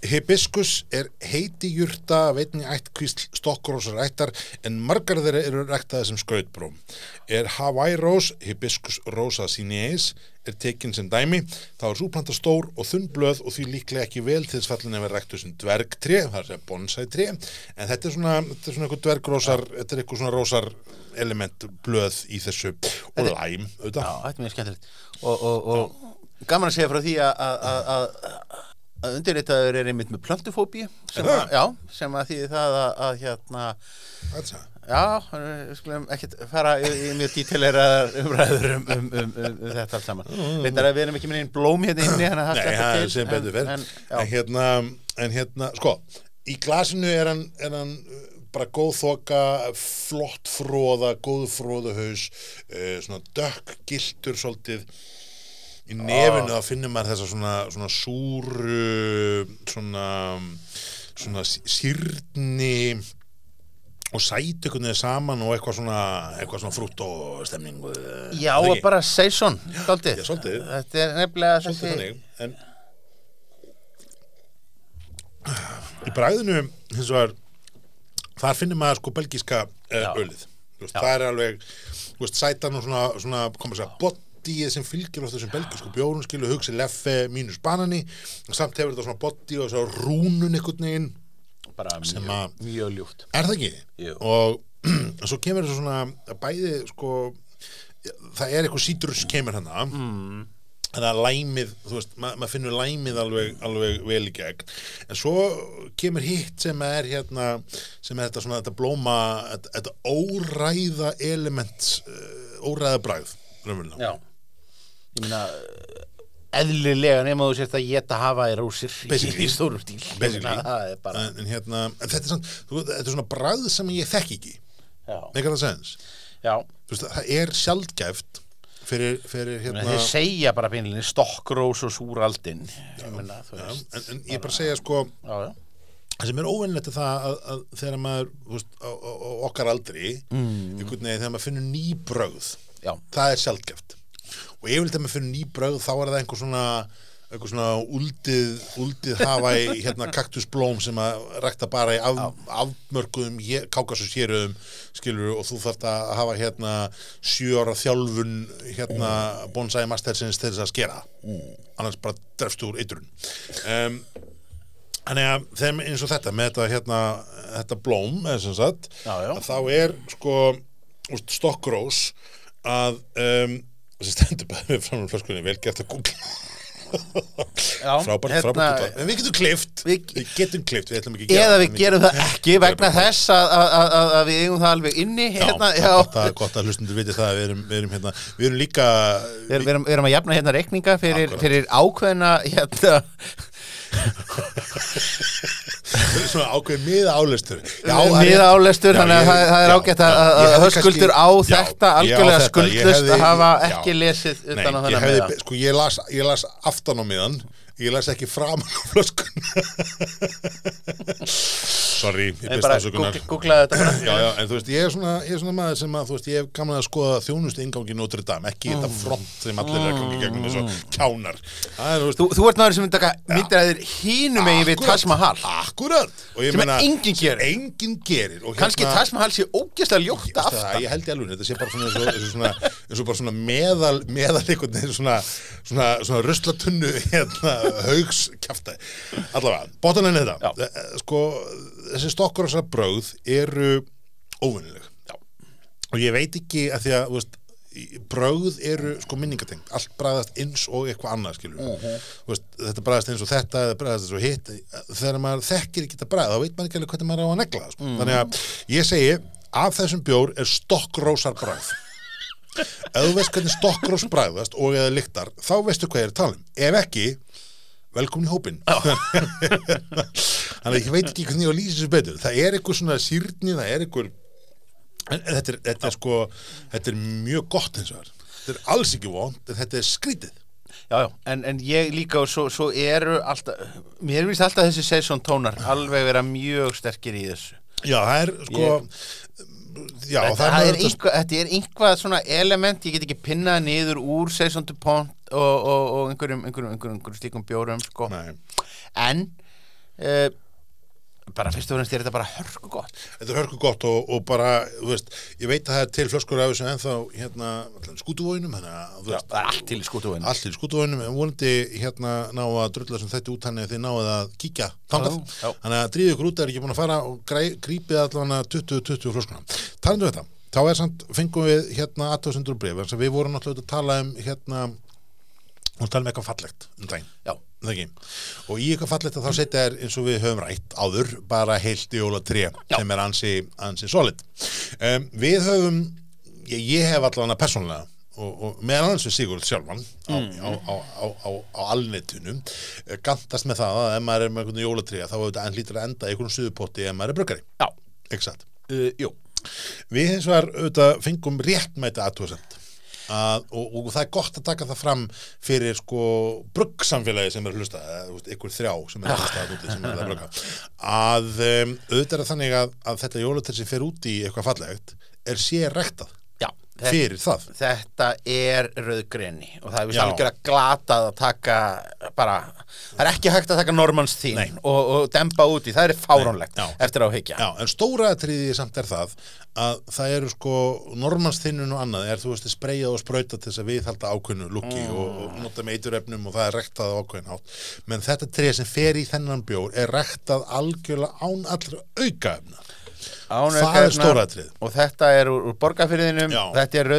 Hibiskus er heiti jurta veitni ættkvísl stokkrósar ættar en margar þeirra eru ræktaði sem skrautbróm. Er Hawaii Rose, Hibiscus rosa sinies, er tekinn sem dæmi, þá er súplanta stór og þunn blöð og því líklega ekki vel til þess fallin ef er ræktuð sem dvergtré, það er að segja bonsai-tré, en þetta er svona, þetta er svona eitthvað dvergrósar, þetta er eitthvað svona rósar element blöð í þessu og læm, já, auðvitað. þetta er mjög skemmtilegt og, og, og gaman að segja frá því að- að að- að að undirritaður er einmitt með plöntufóbíu sem, já, sem að því það að, að hérna? Já, við skulum ekkert fara í, í mjög dítilegra umræður um, um, um, um, um þetta allt saman. Veitar að við erum ekki með einn blóm hérna inni, að Nei, það er sem betur fyrr En, en, hérna, en hérna, sko í glasinu er hann, er hann uh, bara góð þoka, flott fróða, góð fróðahaus uh, svona dökk giltur svolítið. Í nefinu þá finnur maður þessa svona, svona súru svona svona sí- sýrni og sæti einhvern veginn saman og eitthvað svona eitthvað svona frútt og stemning já og bara seison, svolítið. Þetta er nefnilega svolítið en í bræðinu hins vegar þar finnir maður sko belgíska uh, ölið. Veist, það er alveg þú veist, sætan og svona, svona koma að segja bodyið sem fylgir oft þessum belgísku bjórun skilu hugsi leffe mínus banani og samt hefur þetta svona body og svo rúnun einhvern veginn Bara mjög, að- mjög ljúft. Er það ekki? Jú. Og *clears throat* svo kemur þessu svona að bæði sko það er eitthvað sítrus kemur hana mm. þannig að læmið þú veist, ma maður finnur læmið alveg, alveg vel í gegn en svo kemur hitt sem er hérna sem er þetta svona þetta blóma þetta, þetta óræða element uh, óræða bragð raunverulega. Já. Ég meina, eðlilega nema þú sért að geta hafa í rúsir í, stórum stíl. Bara, en, en hérna, en þetta er, samt, þú, þetta er svona bragð sem ég þekk ekki já, meikar það veist, það er sjaldgæft fyrir, fyrir Hérna, þeir segja bara beinlega stokkrós og súraldin. Ég meina, þú Já, veist. en, en ég bara segja sko Já, já. það sem er óvinnlegt er það að, að þegar maður veist, á, á, á okkar aldri mm. einhvern veginn þegar maður finnur ný brögð Já. það er sjaldgæft og yfirleitt þegar maður finnur ný brögð þá er það einhver svona einhver svona úldið, úldið hafa í hérna kaktusblóm sem að rækta bara í af, afmörkuðum kákasus héruðum skilur og þú þarft að hafa hérna sjö ára þjálfun hérna bonsai mastersins til þess að skera. Annars bara drefst úr eitrun. Um, Þannig að þeim eins og þetta með þetta, hérna, þetta blóm eða sem sagt, Já, já. þá er sko úst, stokkrós að um, þessi stendur bara við fram á flöskunni vel gert að googla. Já, frábært, hérna- frábært en við getum klift við, Við- getum klift, við ætlum ekki að gera Eða við gerum það ekki vegna þess að, að, að, að- við eigum það alveg inni Já, hérna, já. er gott að, hlustundur viti það að við erum, við erum, hérna, við erum líka Við erum, við, erum, að jafna hérna reikninga fyrir, fyrir ákveðna hérna, *laughs* svona ákveðið miða álestur miða álestur þannig að það, það er ágætt að, höskuldur á þetta algjörlega skuldlust að hafa ekki lesið utan á þennan miða. sko, ég, las, ég las aftan á miðan ég las ekki fram á flöskun *laughs* sorry, ég En byrst bara afsökunar. googla- googlaðu þetta já, já, en þú veist, ég er svona, ég er svona maður sem að, þú veist, ég hef gaman að skoða þjónustu ingangi Notre Dame, ekki þetta front sem allir er að gangi gegnum eins og kjánar. Er, þú Þú, þú ert maður sem myndir að þér hínum megin við Taj Mahal. akkurat. Og ég Sem meina, enginn gerir. enginn gerir. Kannski hérna- Taj Mahal sé ógeðslega ljóta Veistu það, ég held ég alveg, þetta sé bara svona eins og, bara svona meðal meðal einhvern veginn svona, svona, svona ruslatunnu hérna, haugs kjafta allavega, bótan er þetta. Já. Eh, sko, þessi stokkur og þessar brögð eru óvinnileg Já. og ég veit ekki að því að veist, brögð eru sko minningatengt allt bræðast eins og eitthvað annað skilur Mhm. þú veist, þetta bræðast eins og þetta eða bræðast eins og hitt þegar maður þekkir ekki þetta bræð þá veit maður ekki alveg hvernig maður á að negla sko. Mhm. þannig að ég segi af þessum bjór er stokkrósar bræð ef þú veist hvernig stokkrós bræðast og eða lyktar þá veistu hvað ég er að tala um ef ekki, velkomin í hópin *laughs* þannig að ég veit ekki hvernig ég lýsa þessu betur það er eitthvað svona sýrni það er eitthvað En þetta er, þetta er sko, þetta er mjög gott eins og þar. Þetta er alls ekki vond, en þetta er skrítið. Já, já, en, en ég líka og svo, svo eru alltaf, mér finnst alltaf þessi season tónar alveg vera mjög sterkir í þessu. Já, það er sko, já, þetta, það er er þetta, einhvað, þetta er einhvað svona element, ég get ekki pinnað niður úr season to pont og, og, og einhverjum, einhverjum, einhverjum, einhverjum slíkum bjórum, sko. nei, En, uh, bara fyrst og fremst er þetta bara hörku gott. þetta er hörku gott og, og bara, veist, ég veit að það er til flöskur af þessu ennþá, hérna, skútuvóinum, allt til í skútuvinn. allir skútuvóinum, en vonandi, hérna, ná að drulla sem þetta út hann eða þið náðu að kíkja þangað. Þannig að dríðu ykkur út er ekki búin að fara og grípið allavega 20-20 flöskuna. Talandu þetta, þá er samt, fengum við hérna 800 bref, þannig að við vorum náttúrulega að tala um hérna, og tala um eitthvað fallegt um daginn. Ekki. Og í eitthvað fallegt að þá setja er eins og við höfum rætt áður, bara heilt jóla 3 sem er ansi, ansi solid. Um, við höfum, ég, ég hef allavega persónlega og, og meðan annars við Sigurð sjálfan á, á, á, á, á, alnetunum eh, gantast með það að ef maður er með einhvern jólatriða þá hefur þetta lítur að enda í einhvern suðupotti ef maður er satt. uh. Við hins vegar auðvitað fengum réttmæta aðtúrsend að, og, og það er gott að taka það fram fyrir sko bruggsamfélagi sem er hlusta, ykkur þrjá sem er hlusta úti, sem er að brugga. Að um, auðvitað er þannig að, að þetta jólatir sem fer út í eitthvað fallegt er sér rektað fyrir það þetta er rauðgreni og það er vist Já. algjör að glatað að taka bara, það er ekki hægt að taka normans þín og, og dempa út í, það er fáránlegt Já. eftir á higgja. Já, en stóra atriði samt er það að það eru sko normansthinnun og annað er þú veist spreyjað og sprauta til þess að viðhalda ákveðnu lukki og, og nota með eiturefnum og það er rektað ákveðin átt menn þetta tré sem fer í þennan bjór er rektað algjörlega án allra aukaefna Án Það er aukaefna. stóra atriði. Og þetta er úr, úr borgarfyrðinum, Já. þetta er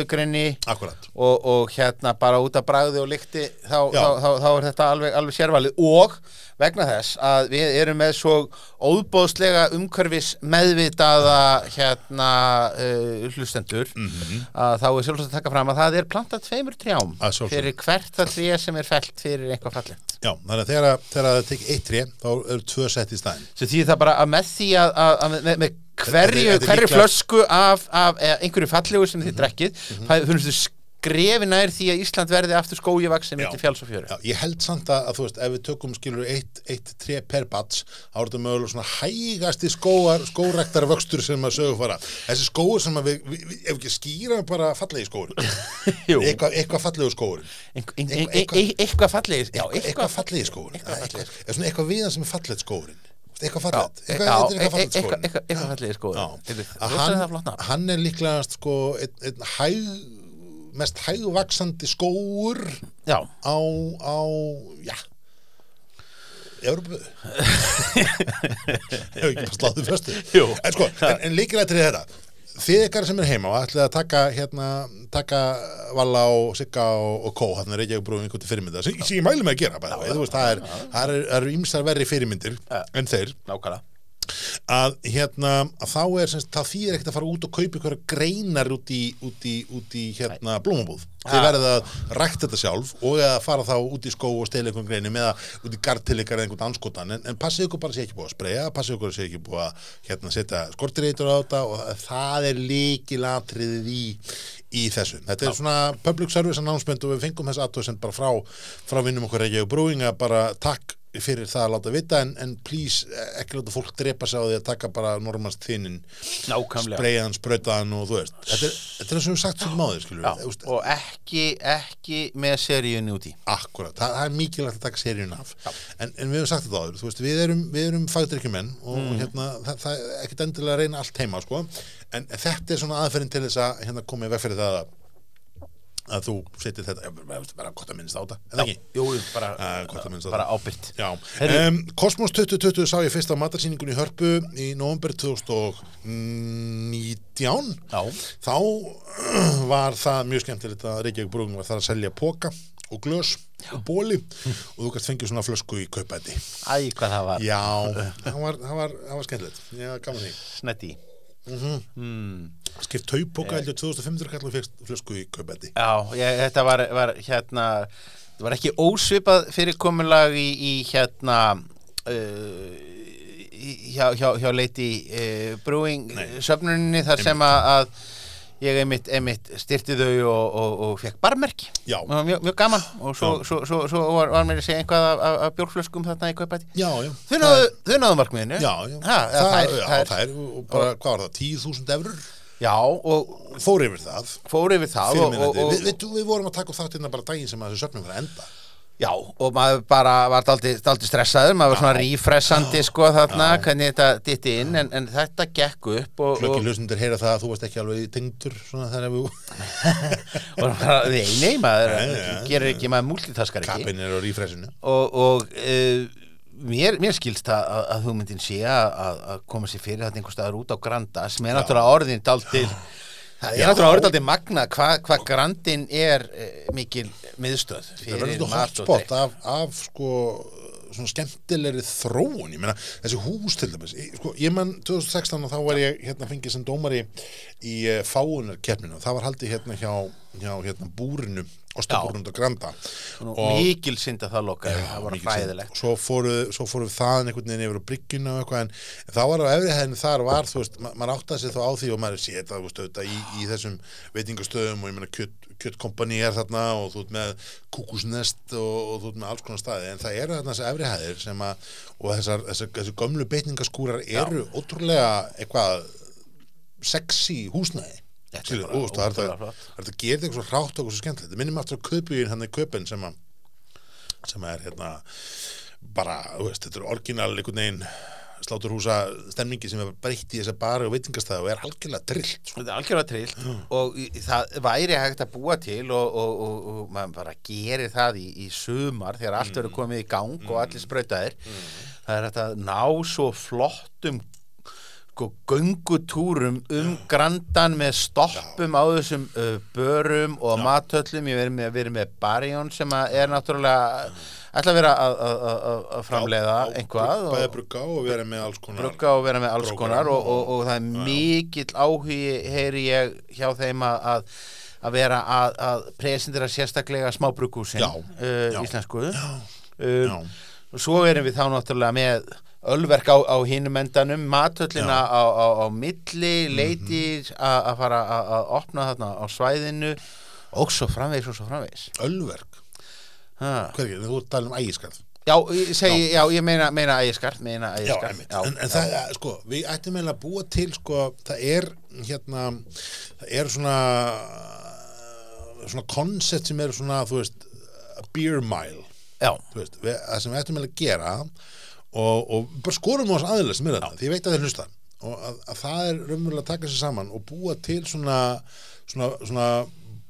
Akkurat og, og hérna bara út af bragði og lykti þá, þá, þá, þá er þetta alveg, alveg sérvalið og vegna þess að við erum með svo óbóðslega umhverfis meðvitaða hérna uh, hlustendur Mhm. að þá er sjálfsagt að taka fram að það er plantað tveimur trjám fyrir hvert það tré sem er felt fyrir eitthvað fallegt Já, þannig að þegar, það tekið eitt tré þá eru tvö sett í staðinn sem því það bara að með því að, að, að með, með hverju, er- er hverju flösku af, af einhverju fallegu sem þið drekkið mm Mhm. finnst þið skrefi nær því að Ísland verði aftur Já. milli fjáls og fjöru Já, ég held samt að, að þú veist, ef við tökum skilur eitt, eitt tré per bats, þá er þetta mögulega svona hægasti skóar, skórektar vöxtur sem að sögu fara. Þessi skóur sem að við, við, við ef ekki skýra bara fallegi skóur, *laughs* Jú. eitthvað eitthva fallegu ein- Eitthvað- fallegi já, eitthvað fallegi skóur, eitthvað fallegi viðan sem er fallet skóurinn, eitthvað e- eitthvað, er Já, að hann, hann, er líklegast sko einn, einn hæg, mest hægvaksandi skóur já, á, á, já Európu *laughs* Hefur ekki bara sláðu föstu. Jú. En sko, en, en líkilega til þetta Þið ykkar sem er heima og ætlið að taka hérna, taka Valla og Sigga og, og Kó, hann er ekki brúin einhvern til fyrirmynda sem, ég mæli með að gera, bæði, þú veist, það er eru- ýmsar verri fyrirmyndir en þeir. Nákvæmlega að hérna að þá er semst, það þýðir ekkert að fara út og kaupa ykkur greinar út í, út í, út í hérna blómabúð. Þið verðið að rækta þetta sjálf og að fara þá út í skó og stela einhvern greinum eða út í gartilikar eða einhvern anskotan. En, en passið ykkur bara sé ekki búið að spreja passið ykkur sé ekki búið að hérna, setja skortireitur á þetta og það er líkilatriðið í í þessu. Þetta er svona public service announcement og við fengum þess aðtöðsend bara frá, frá vinnum okkur Reykjavík Brewing að bara takk fyrir það að láta vita en, en please eh, ekki láta fólk drepa sig á því að taka bara normast þinnin spreyðan, sprautaðan og þú veist. Þetta er, þetta er sem við sagt sem máður og ekki, ekki með seríunni úti. Akkurat, það, það er mikilvægt að taka seríun af. En, en við höfum sagt þetta áður, þú veist við erum, erum fagdrykkjumenn og Mm. hérna, það, það er ekkit endilega að reyna allt heima sko. en þetta er svona aðferðin til þess að hérna, koma í veg fyrir það að, að þú setið þetta, bara, gott að minnst á þetta en ekki? Jú, bara, á bara það. ábyrgt. Já, um, Kosmos 2020 sá ég fyrst á matarsýningunni Hörpu í november 2019 Já. þá *clears throat* var það mjög skemmtilegt að Reykjavík Brúðum var þar að selja póka og glös og bóli og þú kannst fengið svona flösku í kaupæti. Æ, hvað það var. Já, *laughs* það var, það var, það var skemmtilegt. Já, gaman því Snetti Skipt taupóka heldur 2500 kall og fyrst flösku í kaupæti Já, ég, þetta var, var hérna Það var ekki ósvipað fyrirkomulag í, í hérna uh, hjá, hjá, hjá Lady uh, Brewing Nei. söfnuninni þar sem að, að ég einmitt, einmitt styrti þau og, og, og fekk barmerki mjög, mjög gaman og svo, svo, svo, svo var, var mér að segja einhvað af, af, bjórflöskum þarna í kaupæti. Þau náðu, markmiðinu Já, já. Ha, eða það, þær, já, þær. þær, og bara, hvað var það, 10.000 eurur? Já, og Fór yfir það. fór yfir það og, og, og, Við, við, við vorum að taka upp þátt hérna bara daginn sem að þessu söfnum var að enda. Já, og maður bara var daldi stressaður, maður var svona rífressandi sko þarna, hvernig þetta ditti inn en, en þetta gekk upp og, Klökki og, hlustundir heyra það að þú varst ekki alveg tengdur svona þegar við *laughs* og bara, nei, nei, maður gerir ekki, maður múltitaskar ekki. Kappin er á rífressinu. og, og uh, mér, mér skilst að, að, að hugmyndin sé að, að- koma sér fyrir þetta einhver staðar út á Granda sem er náttúrulega orðin daldi *laughs* það er náttúrulega orðin daldi magna hvað hva Grandin er uh, mikil miðstöð Það fyrir verður þetta mat og hotspot af, af sko svona skemmtilegri þróun. Ég meina, þessi hús til dæmis sko, ég man 2016 og þá var ég hérna fengið sem dómari í uh, fáunarkeppninu og það var haldið hérna hjá, hjá hérna búrinu Ostabúrinu og Granda. Mikil synd að það lokaði, það var fræðilegt svo fóru, svo fóru þaðan einhvern veginn yfir bryggjuna og eitthvað en, þá var á efri hæðinu þar var þú veist, ma maður áttaði sig þá á því og maður sé þetta, í, í þessum veitingastöðum og ég meina kjött, kjöttkompani er þarna og þú ert með kúkusnest og, og þú ert með alls konar staði. En það eru þarna þessi efri hæðir sem að og þessar, þessar, þessar gömlu beitningaskúrar eru ótrúlega eitthvað sexy húsnæði. Þetta er bara það er ótrúlega það flott. það er þetta gerir eitthvað svo hrátt og svo skemmtilegt. Þetta minnum aftur á kaupugin hann í kaupin sem að sem er hérna bara, þú veist, þetta er orginal einhvern veginn sláturhúsa stemningi sem er breytt í þessa bari og veitingastæði og er algjörlega drillt sko. Þetta er algjörlega trill og í- það væri hægt að búa til og, og, og, og maður bara gerir það í, í sumar þegar allt verður komið í gang og allir sprautaðir. Það er hægt að ná svo flottum sko, göngutúrum um grandan með stoppum á þessum uh, börum og matöllum ég verið með, verið með Barjón sem er náttúrulega ætla að vera að, framleiða einhvað og- brugga og vera með alls konar vera með alls konar og, og, og- það er mikill áhugi heyri ég hjá þeim að, að, vera að, að presentera sérstaklega smábruggúsin Já, uh, já. íslensku. Já, uh, og svo erum við þá náttúrulega með ölverk á, á hinum endanum matöllina á, á, á milli leiti að fara að opna þarna á svæðinu og svo framvegis og svo framvegis. Ölverk? Hvað er ekki, þú ert talað um ægiskarð já, ég segi, já, ég meina, meina ægiskart meina Já, ægiskart einmitt. en, en það, er, sko, við ættum eiginlega að búa til, sko, það er hérna, það er svona svona koncept sem er svona, þú veist beer mile, já, þú veist við, það sem við ættum eiginlega að gera og, og bara skorum á þess aðeins sem er þetta, því ég veit að þeir hlusta. Og að, að það er raunverulega að taka sér saman og búa til svona svona, svona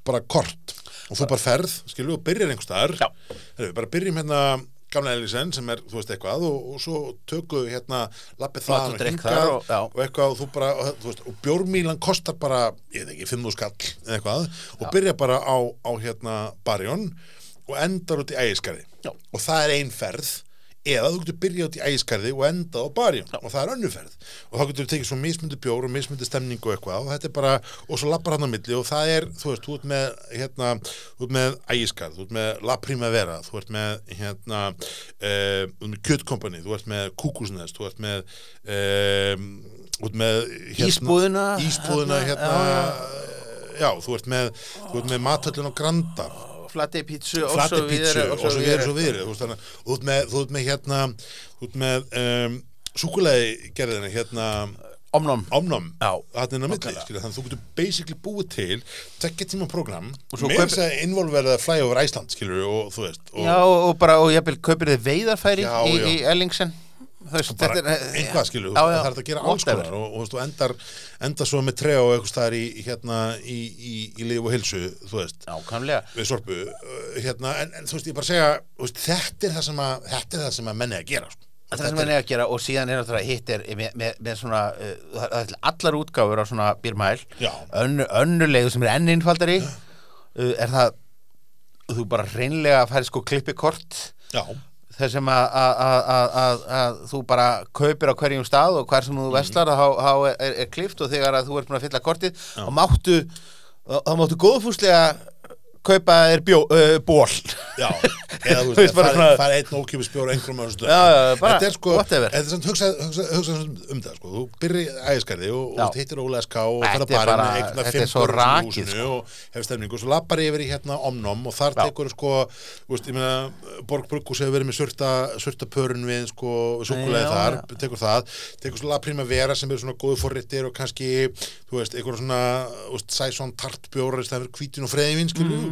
bara kort. Og þú bara ferð, við, og byrjar Já. Heyrðu, bara byrjum hérna gamla Elisen sem er, þú veist, eitthvað og, og svo tökum við hérna lappið það og þar og- já. og eitthvað og þú bara, og, þú veist, og bjórmílan kostar bara, ég veit ekki, 5.000 skall eða eitthvað og byrja bara á, á hérna barjón og endar út í ægiskarði Já. og það er ein ferð eða þú getur byrjað út í ægiskarði og endað á barjón og það er önnu ferð og þá getur þú tekið svo mismundi bjór og mismundi stemning og eitthvað og þetta er bara, og svo lappar hann á milli og það er, þú veist, þú ert með hérna, þú ert með ægiskarð, þú ert með La Primavera, þú ert með hérna, uh, með Kjötkompani þú ert með Kúkusnest, þú ert með um, þú ert með hérna, Ísbúðina, Ísbúðina, hérna, hérna já, þú ert með, með matöllin á Granda flati pítsu og svo videre og svo svo videre. Þú, ert með, þú ert með hérna þú ert með um, súkulega gerðina hérna omnum omnum Já, á milli, nákvæmlega. skilja, þannig að þú getur basically búið til tekja tíma program Og með þess að involverða að flæja over Æsland skilur og þú veist og Já, og, og bara, og ég vil kaupir þið veiðarfæri Já, í, í Ellingsen Veist, bara þetta er einhvað skilur, Já, já, það er þetta að gera alls konar og, og, þú endar, endar svo með trega og eitthvað staðar í, hérna í, í, í lif og hilsu, þú veist. Nákvæmlega. Við sorpu, uh, hérna en, en þú veist, ég bara segja, veist, þetta er það sem að þetta er það sem að menni að gera sko. Það er sem hann er að gera og síðan er náttúrulega hitt er með, með, með svona uh, það er allar útgáfur á svona bírmæl Já. Önnu, önnulegu sem er enn innfaldari uh, er það þú bara reynlega færi sko klippikort. Já, þess sem að, þú bara kaupir á hverjum stað og hver sem þú veslar þá, þá er, er, er klift og þegar að þú ert búin að fylla kortið þá máttu þá máttu góðfúslega kaupa þér bjó, uh, ból Já, *laughs* eða þú veist, það svona- er einn ókipis bjór einhverjum bara Þetta er sko, whatever. þetta er samt hugsa, hugsa, hugsa um það sko, þú byrri ægiskarði og, og hittir Óla SK og er barinn þetta fimm er börn í húsinu sko. og hefur stemningu. Og svo lappar yfir í hérna omnom og þar tekur sko, þú veist, ég meina Borg Brugghús hefur verið með surta, surta pörun við sko, súkulega Já, þar já. tekur það, tekur svo La Primavera sem er svona góðu forrittir og kannski þú veist, einhver svona, þú veist,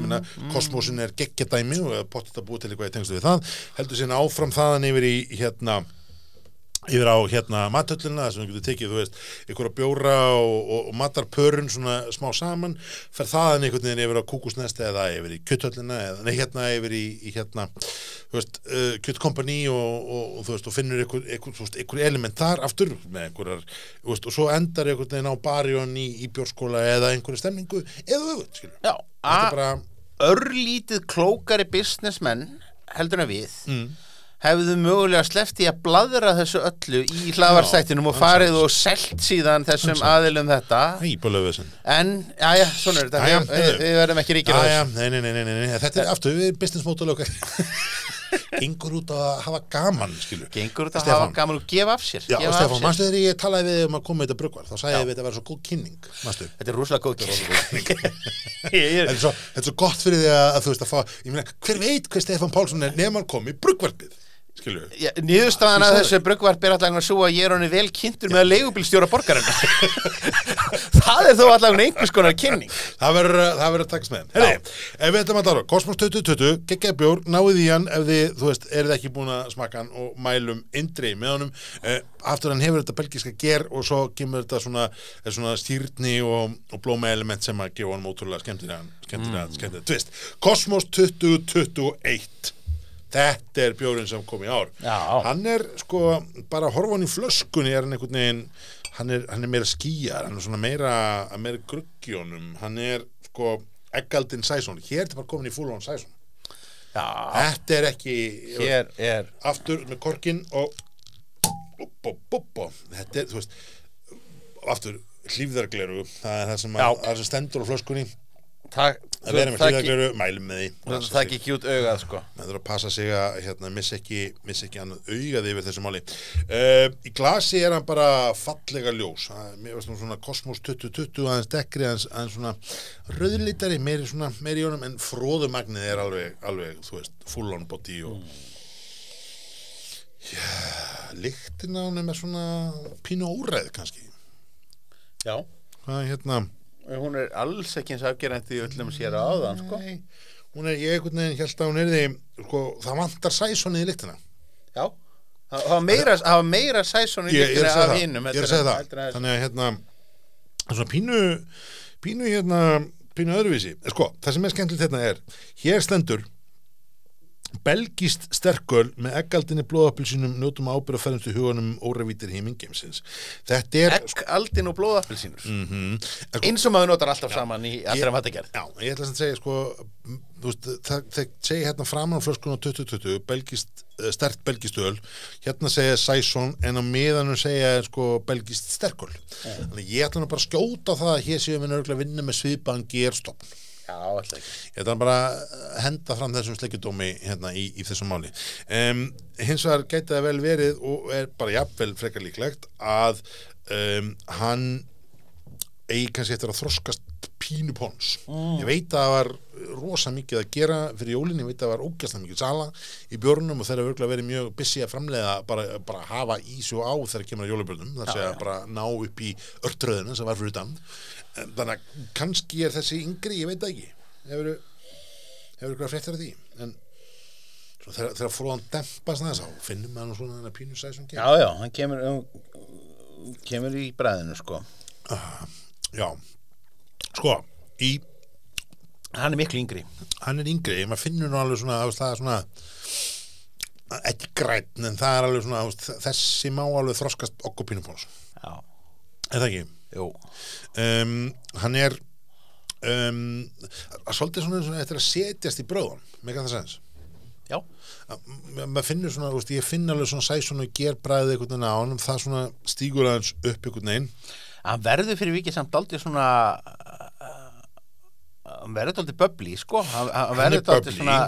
skilju, mm, minna, kosmosin er geggjadæmi og pottet að búa til eitthvað í tengstu við það heldur síðan áfram þaðan yfir í hérna yfir á hérna matöllina sem við getum tekið, þú veist, einhverja bjóra og, og, og matarpörun svona smá saman fer þaðan einhvern veginn yfir á kúkusnesti eða yfir í kjöttöllina eða nei, hérna yfir í, í hérna þú veist, uh, kjöttkompani og, og, þú veist, og finnur einhver, þú veist, einhver element þar aftur með einhverjar, veist, og svo endar einhvern veginn á barjón í, í bjórskóla eða einhverju stemningu eða öfut, skilur Já, þetta er bara, örlítið klókari businessmenn heldur en við mm, hefðu mögulega sleppt í að bladra þessu öllu í hlaðvarstættinum og farið og selt síðan þessum aðilum þetta. Vesinn en, já, svona er þetta. Við, verðum ekki ríkir á þessu. nei, nei, nei, nei, nei, þetta er aftur, við erum business okkar *laughs* gengur út að hafa gaman, skilur. Gengur þetta að Stefán. hafa gaman og gefa af sér Já, gefa Stefán, sér. manstu þegar ég talaði við um að koma með þetta brugvar, þá sagði ég við þetta að vera svo góð kynning, manstu? Þetta er rosalega góð kynning. Þetta er- svo, *laughs* þetta gott fyrir því að, að þú veist að fá, ég meina, hver veit hver Stefán Pálsson er nefn hann kom í brugvarpið, Niðurstaðan Þú að þessu bruggvarp er allavega svo að ég er honum vel kynntur með að leigubílstjóra borgarinn *laughs* Það er þó allavega einhvers konar kynning Það verður að- það verður að takast með ef við ætlum að tala, Kosmos 2020, geggjaði bjór, náið í hann ef þið, þú veist, eruð ekki búin að smaka hann og mælum indri með honum. Uh, aftur hann hefur þetta belgiska ger og svo kemur þetta svona, er svona stýrni og, og blóma element sem að gefa honum ótrúlega skemmtilega, skemmtilega, skemmtilega twist. Kosmos 2021. Þetta er bjórinn sem kom í ár. Já. Hann er sko, bara að horfa hann í flöskunni er hann einhvern veginn, hann er, hann er meira skýjar, hann er svona meira, meira gruggjónum, hann er sko eggaldinn sæsón, hér er þetta bara komin í full on sæsón. Já, Þetta er ekki, hér er aftur með korkin og bú, bú, bú, þetta er, þú veist, aftur hlýfðargleru, það er það sem, að, það sem stendur á flöskunni, Það að vera með það hlýfðargleru, mælum með því. það það ekki ekki út augað sko Það þurfa að passa sig að hérna, missa ekki, missa ekki annað augað yfir þessu máli. Uh, í glasi er hann bara fallega ljós. Það er- Mér veist nú svona Cosmos 2020 aðeins dekkri, aðeins, aðeins svona rauðlítari, meiri svona, meiri í honum, en fróðumagnið er alveg, alveg, þú veist, full on body og Já, lyktin á honum er svona pínu óræð kannski. Já Hvað er hérna? Hún er alls ekki eins afgerandi í öllum sér áðan sko. Hún er, ég einhvern veginn held að hún er því, sko, það vantar sæsonið í lyktina. Já Það var meira, meira sæsson í ég er að segja af það, hinum ég er að segja það. þannig að hérna það er svona pínu pínu hérna, pínu öðruvísi. Sko, það sem er skemmtilegt hérna er hér stendur belgist sterköl með eggaldinni blóðappilsínum njótum ábyrð og ferðumstu huganum órevítir heimingeimsins þetta er Egg, aldin og blóðappelsínur. Mm -hmm, Eins og maður notar alltaf saman í allra matagerð Já, ég ætla að segja sko veist, það, það segja hérna framan á flöskun á 2020, belgist uh, stert belgist öl, hérna segja Sæsson en á miðanum segja sko belgist sterköl, þannig ég ætla nú bara að skjóta það að hér séum við nörgulega að vinna með svipaðan gerstofn, Já, ég ætla bara að henda fram þessum sleikjudómi hérna í, í þessum máli. Um, hins vegar gæti það vel verið og er bara jafnvel frekar líklegt að um, hann eigi kannski eftir að þroskast pínu pons Mm. ég veit að það var rosa mikið að gera fyrir jólin, ég veit að það var ógæslega mikið sala í björnum og þeir eru örgulega verið mjög busy að framleiða, bara, bara hafa í svo á þegar kemur að jólubjörnum, það sé að bara ná upp í örtröðinu sem var fyrir utan. Þannig að kannski er þessi yngri, ég veit ekki. Hefur hefur ykkur að fréttar af því? En þegar, þegar fróðan dempast þess þá finnum maður svona pínu sæsum Já, já, hann kemur um, kemur í bræðinu sko. Já, sko í Hann er miklu yngri. Hann er yngri, maður finnur nú alveg svona er svona ekki græn, en það er alveg svona veist, þessi má alveg þroskast okkur pínupóns Já, er það ekki? jú. Um, hann er um, svolítið svona eins og eftir að setjast í bröðum með það sens Já, Að- ma- maður finnur svona, veist, ég finn alveg svona sæsun og gerbræðið einhvern veginn á honum það svona stígur aðeins upp einhvern veginn. Hann verður fyrir vikið samt aldrei svona hann verður alltaf böbli, sko. Hann, hann verður er alltaf svona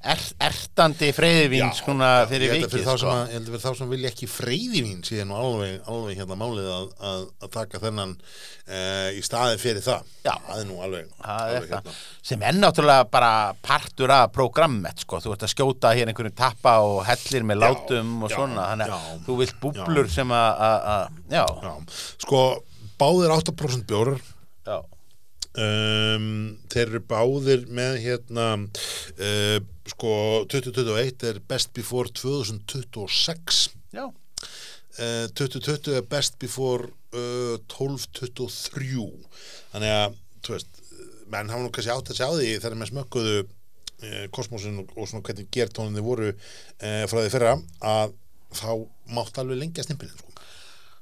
er, ertandi freyðivín svona fyrir vikið sko. að, ég held að fyrir þá sem vilja ekki freyðivín síðan nú alveg, alveg hérna málið að, að, að taka þennan uh, í staðin fyrir það. Já. það er nú alveg, Það er alveg það, sem er náttúrulega bara partur af prógrammet sko, þú ert að skjóta hér einhverjum tappa og hellir með látum og já, svona, þannig að já, þú vilt búblur sem að, já, Já, sko, báðir 8% bjórar. Já, um, þeir eru báðir með hérna uh, sko 2021 er best before 2026 já, uh, 2020 er best before uh, 1223 þannig að, þú veist menn hafa nú kannski átt að sjá því þegar með smökkuðu kosmosin og, og svona hvernig gertóninni voru frá því fyrra að þá mátt alveg lengja stimpilin sko.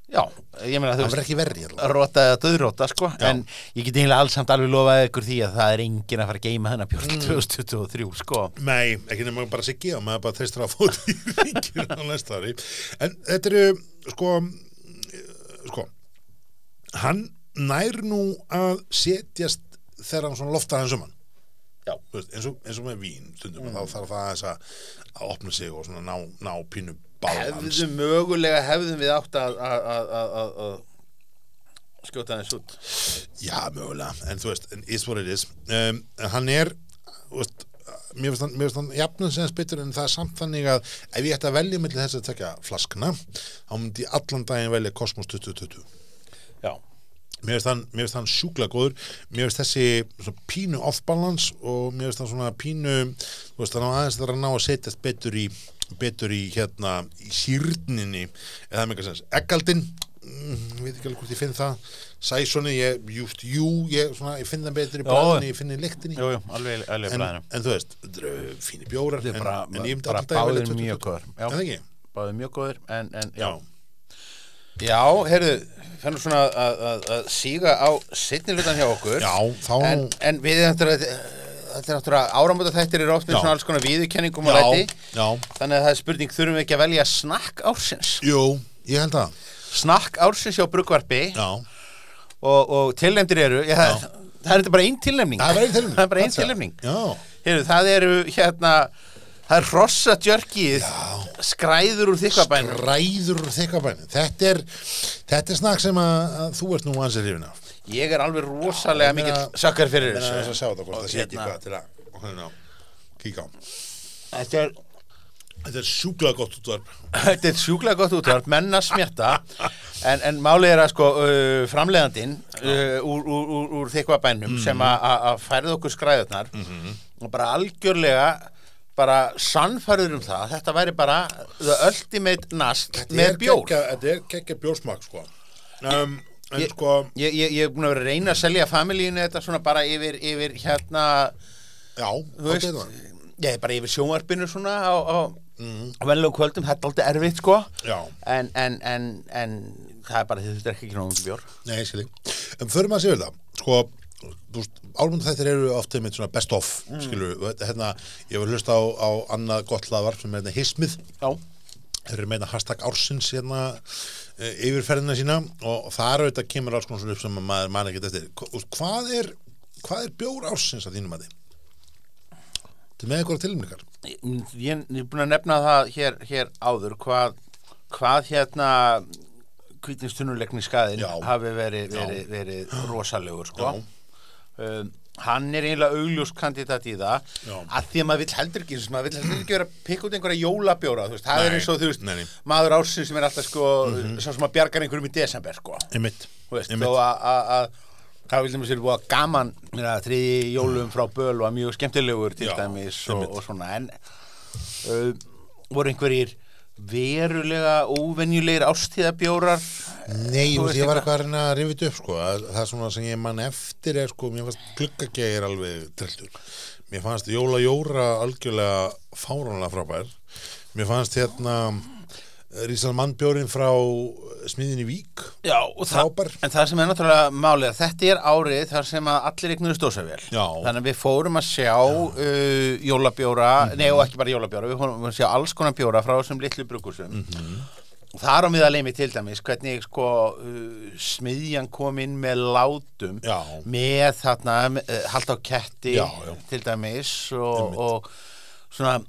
Já, ég meina þú það verður ekki verri allavega. róta eða döðróta sko Já. en ég get eiginlega alls samt alveg lofaði ykkur því að það er enginn að fara að geima hennar björn 2023 sko Nei, ekki nema bara siggi og maður bara treystur að fóta í ringir á næsta ári en þetta eru sko sko hann nær nú að setjast þegar hann svona loftar hans um hann Já. Eins, og, eins og með vín stundum þá þarf það að, að opna sig og svona ná, ná pínu balans hefðum mögulega hefðum við átt að að- skjóta þess út. Já, mögulega, en þú veist, is what it is. Um, hann er veist, mér finnst hann, sem betur en það er samt þannig að ef ég ætti að velja millir þess að tekja flaskna þá myndi ég allan daginn velja Cosmos 2020 já, mér finnst hann, sjúkla góður. Mér finnst þessi pínu off-balance og mér finnst hann svona pínu þú veist, hann á aðeins þar að ná að setjast betur í betur í hérna í sýrninni eða með eitthvað sens Eggaldin, mm, ég veit ekki alveg hvort ég finn það Sæsoni, ég, just, jú ég, svona, ég finn það betur í bræðinni, ég finn í lyktinni. Jú, jú, alveg, alveg en, bræðinu en þú veist, fínir bjórar en, bara, en ég myndi alltaf að velja báðir 2020. mjög góður það en, en já, Já, heyrðu fennum svona að, að, að síga á setni hlutan hjá okkur. Já, þá en, við þetta er þetta er náttúrulega áramóta þættir eru Já. svona alls konar viðurkenningum og læti. þannig að það er spurning, þurfum við ekki að velja snakk ársins? Jú, ég held að. Snakk ársins hjá Bruggvarpi Já, og, og tilnefndir eru já, það, það er þetta bara einn tilnefning. Það er bara einn tilnefning. *laughs* Er Heyrðu, það eru hérna það er rossa djörkið skræður úr þykkabænum ræður úr þykkabæni þetta er, þetta er snakk sem að, að þú ert nú ansið hrifin af ég er alveg rosalega meina- mikill sakkar fyrir Menna þess að þessu sjá það hvort það sé ekki hérna- hvað til að hérna, kíka á. Þetta er, Þetta er sjúklega gott útvarp. Þetta er sjúklega gott útvarp menna smjarta en, en málið er að sko uh, framleiðandinn uh, úr, úr, úr, úr þykkabænum Mhm. sem að- að að færið okkur skræðurnar og bara algjörlega bara sannfærður um það þetta væri bara the ultimate nast Þetta með er bjór. Þetta er geggja bjórsmak sko. Um, En Ég- sko Ég, ég, ég er búin að vera að reyna að selja familíinu þetta svona bara yfir, yfir hérna, Já, þú veist, getur það? ég er bara yfir sjónvarpinu svona á, á, á venlegum kvöldum, þetta er alltaf erfitt sko, en, en, en, en það er bara því þetta er ekki nóg bjór. nei, skilji En förum að séu þetta Sko, þú álmund þættir eru ofta með svona best of mm. Skilu, hérna, ég var hlust á, á annað gott hlaðvarp sem er hérna hismið. Já, þeir eru meina hashtag ársins hérna yfirferðina sína og, er auðvitað kemur alls konar upp sem að maður man ekki eftir hvað er, hvað er bjór ársins að þínum að þið? Þetta er með eitthvað tilmyngar ég, ég er búin að nefna það hér, hér áður, hvað, hvað hérna kvítinstunnulegni skaðin Já. hafi verið, verið, verið rosalegur sko. Um, hann er eiginlega augljós kandidat í það. Já. að því að maður vill heldur ekki maður vill heldur ekki vera að pikka út einhverja jólabjóra veist, það Nei, er eins og þú veist nei, nei. maður ársins sem er alltaf sko sá sem að bjargar einhverjum í desember sko. Það vil þeim sér búið að gaman þriði jólum frá böl var mjög skemmtilegur til Já, dæmis og, og svona en uh, voru einhverjir verulega óvenjulegir ástíðabjórar Nei, Þú veist ég var eitthvað? að þetta upp sko. að það er svona sem ég man eftir er sko, mér fannst gluggagegir alveg trilltur mér fannst Jóla Jóra algjörlega fáránlega frábær mér fannst hérna Rísal mannbjórin frá smiðinni Vík Já, það, en það sem er náttúrulega málið þetta er árið þar sem að allir stósavél Já. þannig að við fórum að sjá uh, jólabjóra, Mhm. nei og ekki bara jólabjóra við fórum að sjá alls konar bjóra frá þessum litlu brukusum Mhm. þar á miðalegi mig til dæmis hvernig sko uh, smiðjan kom inn með látum Já. með þarna uh, hald á ketti Já, já. til dæmis og, og svona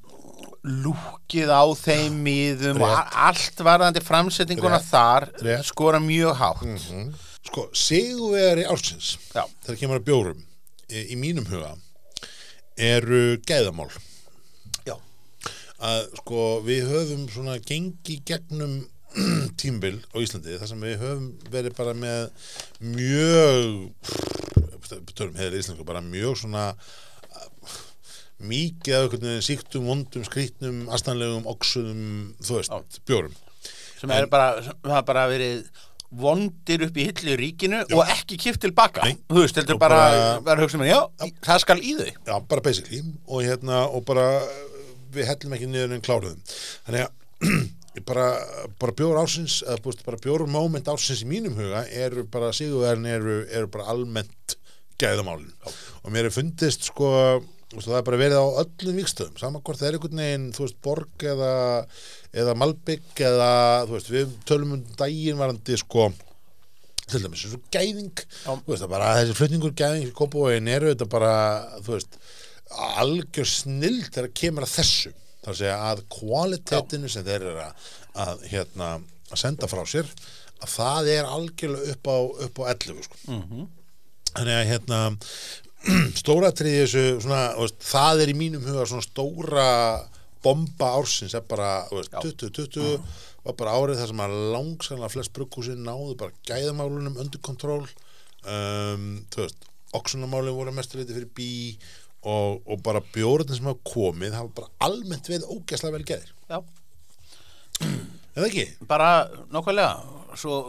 lúkið á þeim miðum og allt varðandi framsetninguna Rétt. þar Rétt. skora mjög hátt Sko, sigurvegari ársins Já. þegar kemur að bjórum í, í mínum huga eru gæðamál Já. að sko við höfum svona gengi gegnum *clears throat* tímbil á Íslandi þar sem við höfum verið bara með mjög tölum hefur Íslandku bara mjög svona mikið af einhvern veginn síktum, vondum, skrýtnum astanlegum, oxunum, þú veist, bjórum. Sem er bara, sem hafa bara verið vondir upp í hillu ríkinu og ekki kipt tilbaka Nei. þú veist, heldur Og bara, bara- hugsa mér, já, það skal í þau. Já, bara basically. Og hérna, og bara við hellum ekki niður en kláruðum. Þannig að *clears throat* bara, bara bjór ársins eða búst, bara bjór moment ársins í mínum huga eru bara sigurverðin eru, eru bara almennt gæðamálin og mér er fundist sko veist, það er bara verið á öllum vikstöðum saman hvort það er einhvern veginn, þú veist, borg eða, eða malbygg eða, þú veist, við tölum um daginn varandi sko til dæmis eins og gæðing þú veist það bara þessi flutningur gæðing í Kópavóin eru þetta bara þú veist algjör snill þegar kemur að þessu þar segja að kvalitetinu sem þeir eru að, að hérna að senda frá sér að það er algjörlega upp á, upp á 11 sko. Mhm. þannig að hérna *clears throat* stóra triði þessu svona, veist, það er í mínum huga svona stóra bomba ársins er bara þú veist, 2020 var bara árið þar sem að langsanlega flest brugghúsin náðu bara gæðamálunum undir kontról. Um, þú veist, oxunamálin voru mesturleiti fyrir bí og, og bara bjórnir sem hafa komið hafa bara almennt við ógæslega vel geðir já, eða ekki? bara nokkvælega svo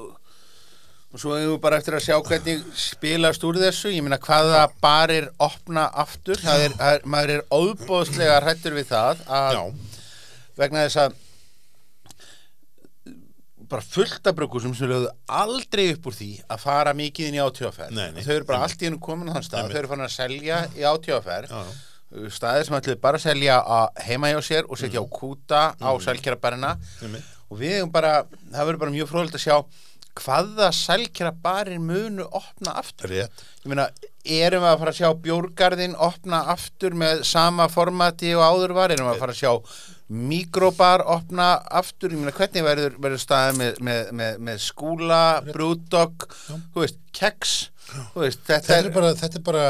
og svo hefur við bara eftir að sjá hvernig spilast úr þessu, ég meina hvaða barir opna aftur, það er, það er, maður er óbóðslega hrættur við það að Já, vegna þess að bara fullt af brukusum sem lögðu aldrei upp úr því að fara mikið inn í Nei, nei. þau eru bara allt í hennu komin á þann stað. Einmitt. þau eru fann að selja í átíðaferð Já, staðir sem ætluðu bara að selja að heima hjá sér og setja á kúta á selkjarabarina einmitt. og við hefum bara, það verður bara mjög fróðilegt að sjá hvaða selkjarabarir munu opna aftur rétt ég meina, erum við að fara að sjá bjórgarðin opna aftur með sama formati og áður var, erum við að fara að sjá mikrobar opna aftur, ég meina, hvernig verður, verður staðið með, með, með, með skúla, brúdog þú veist, keks þú veist, þetta, Þetta er bara, þetta er bara,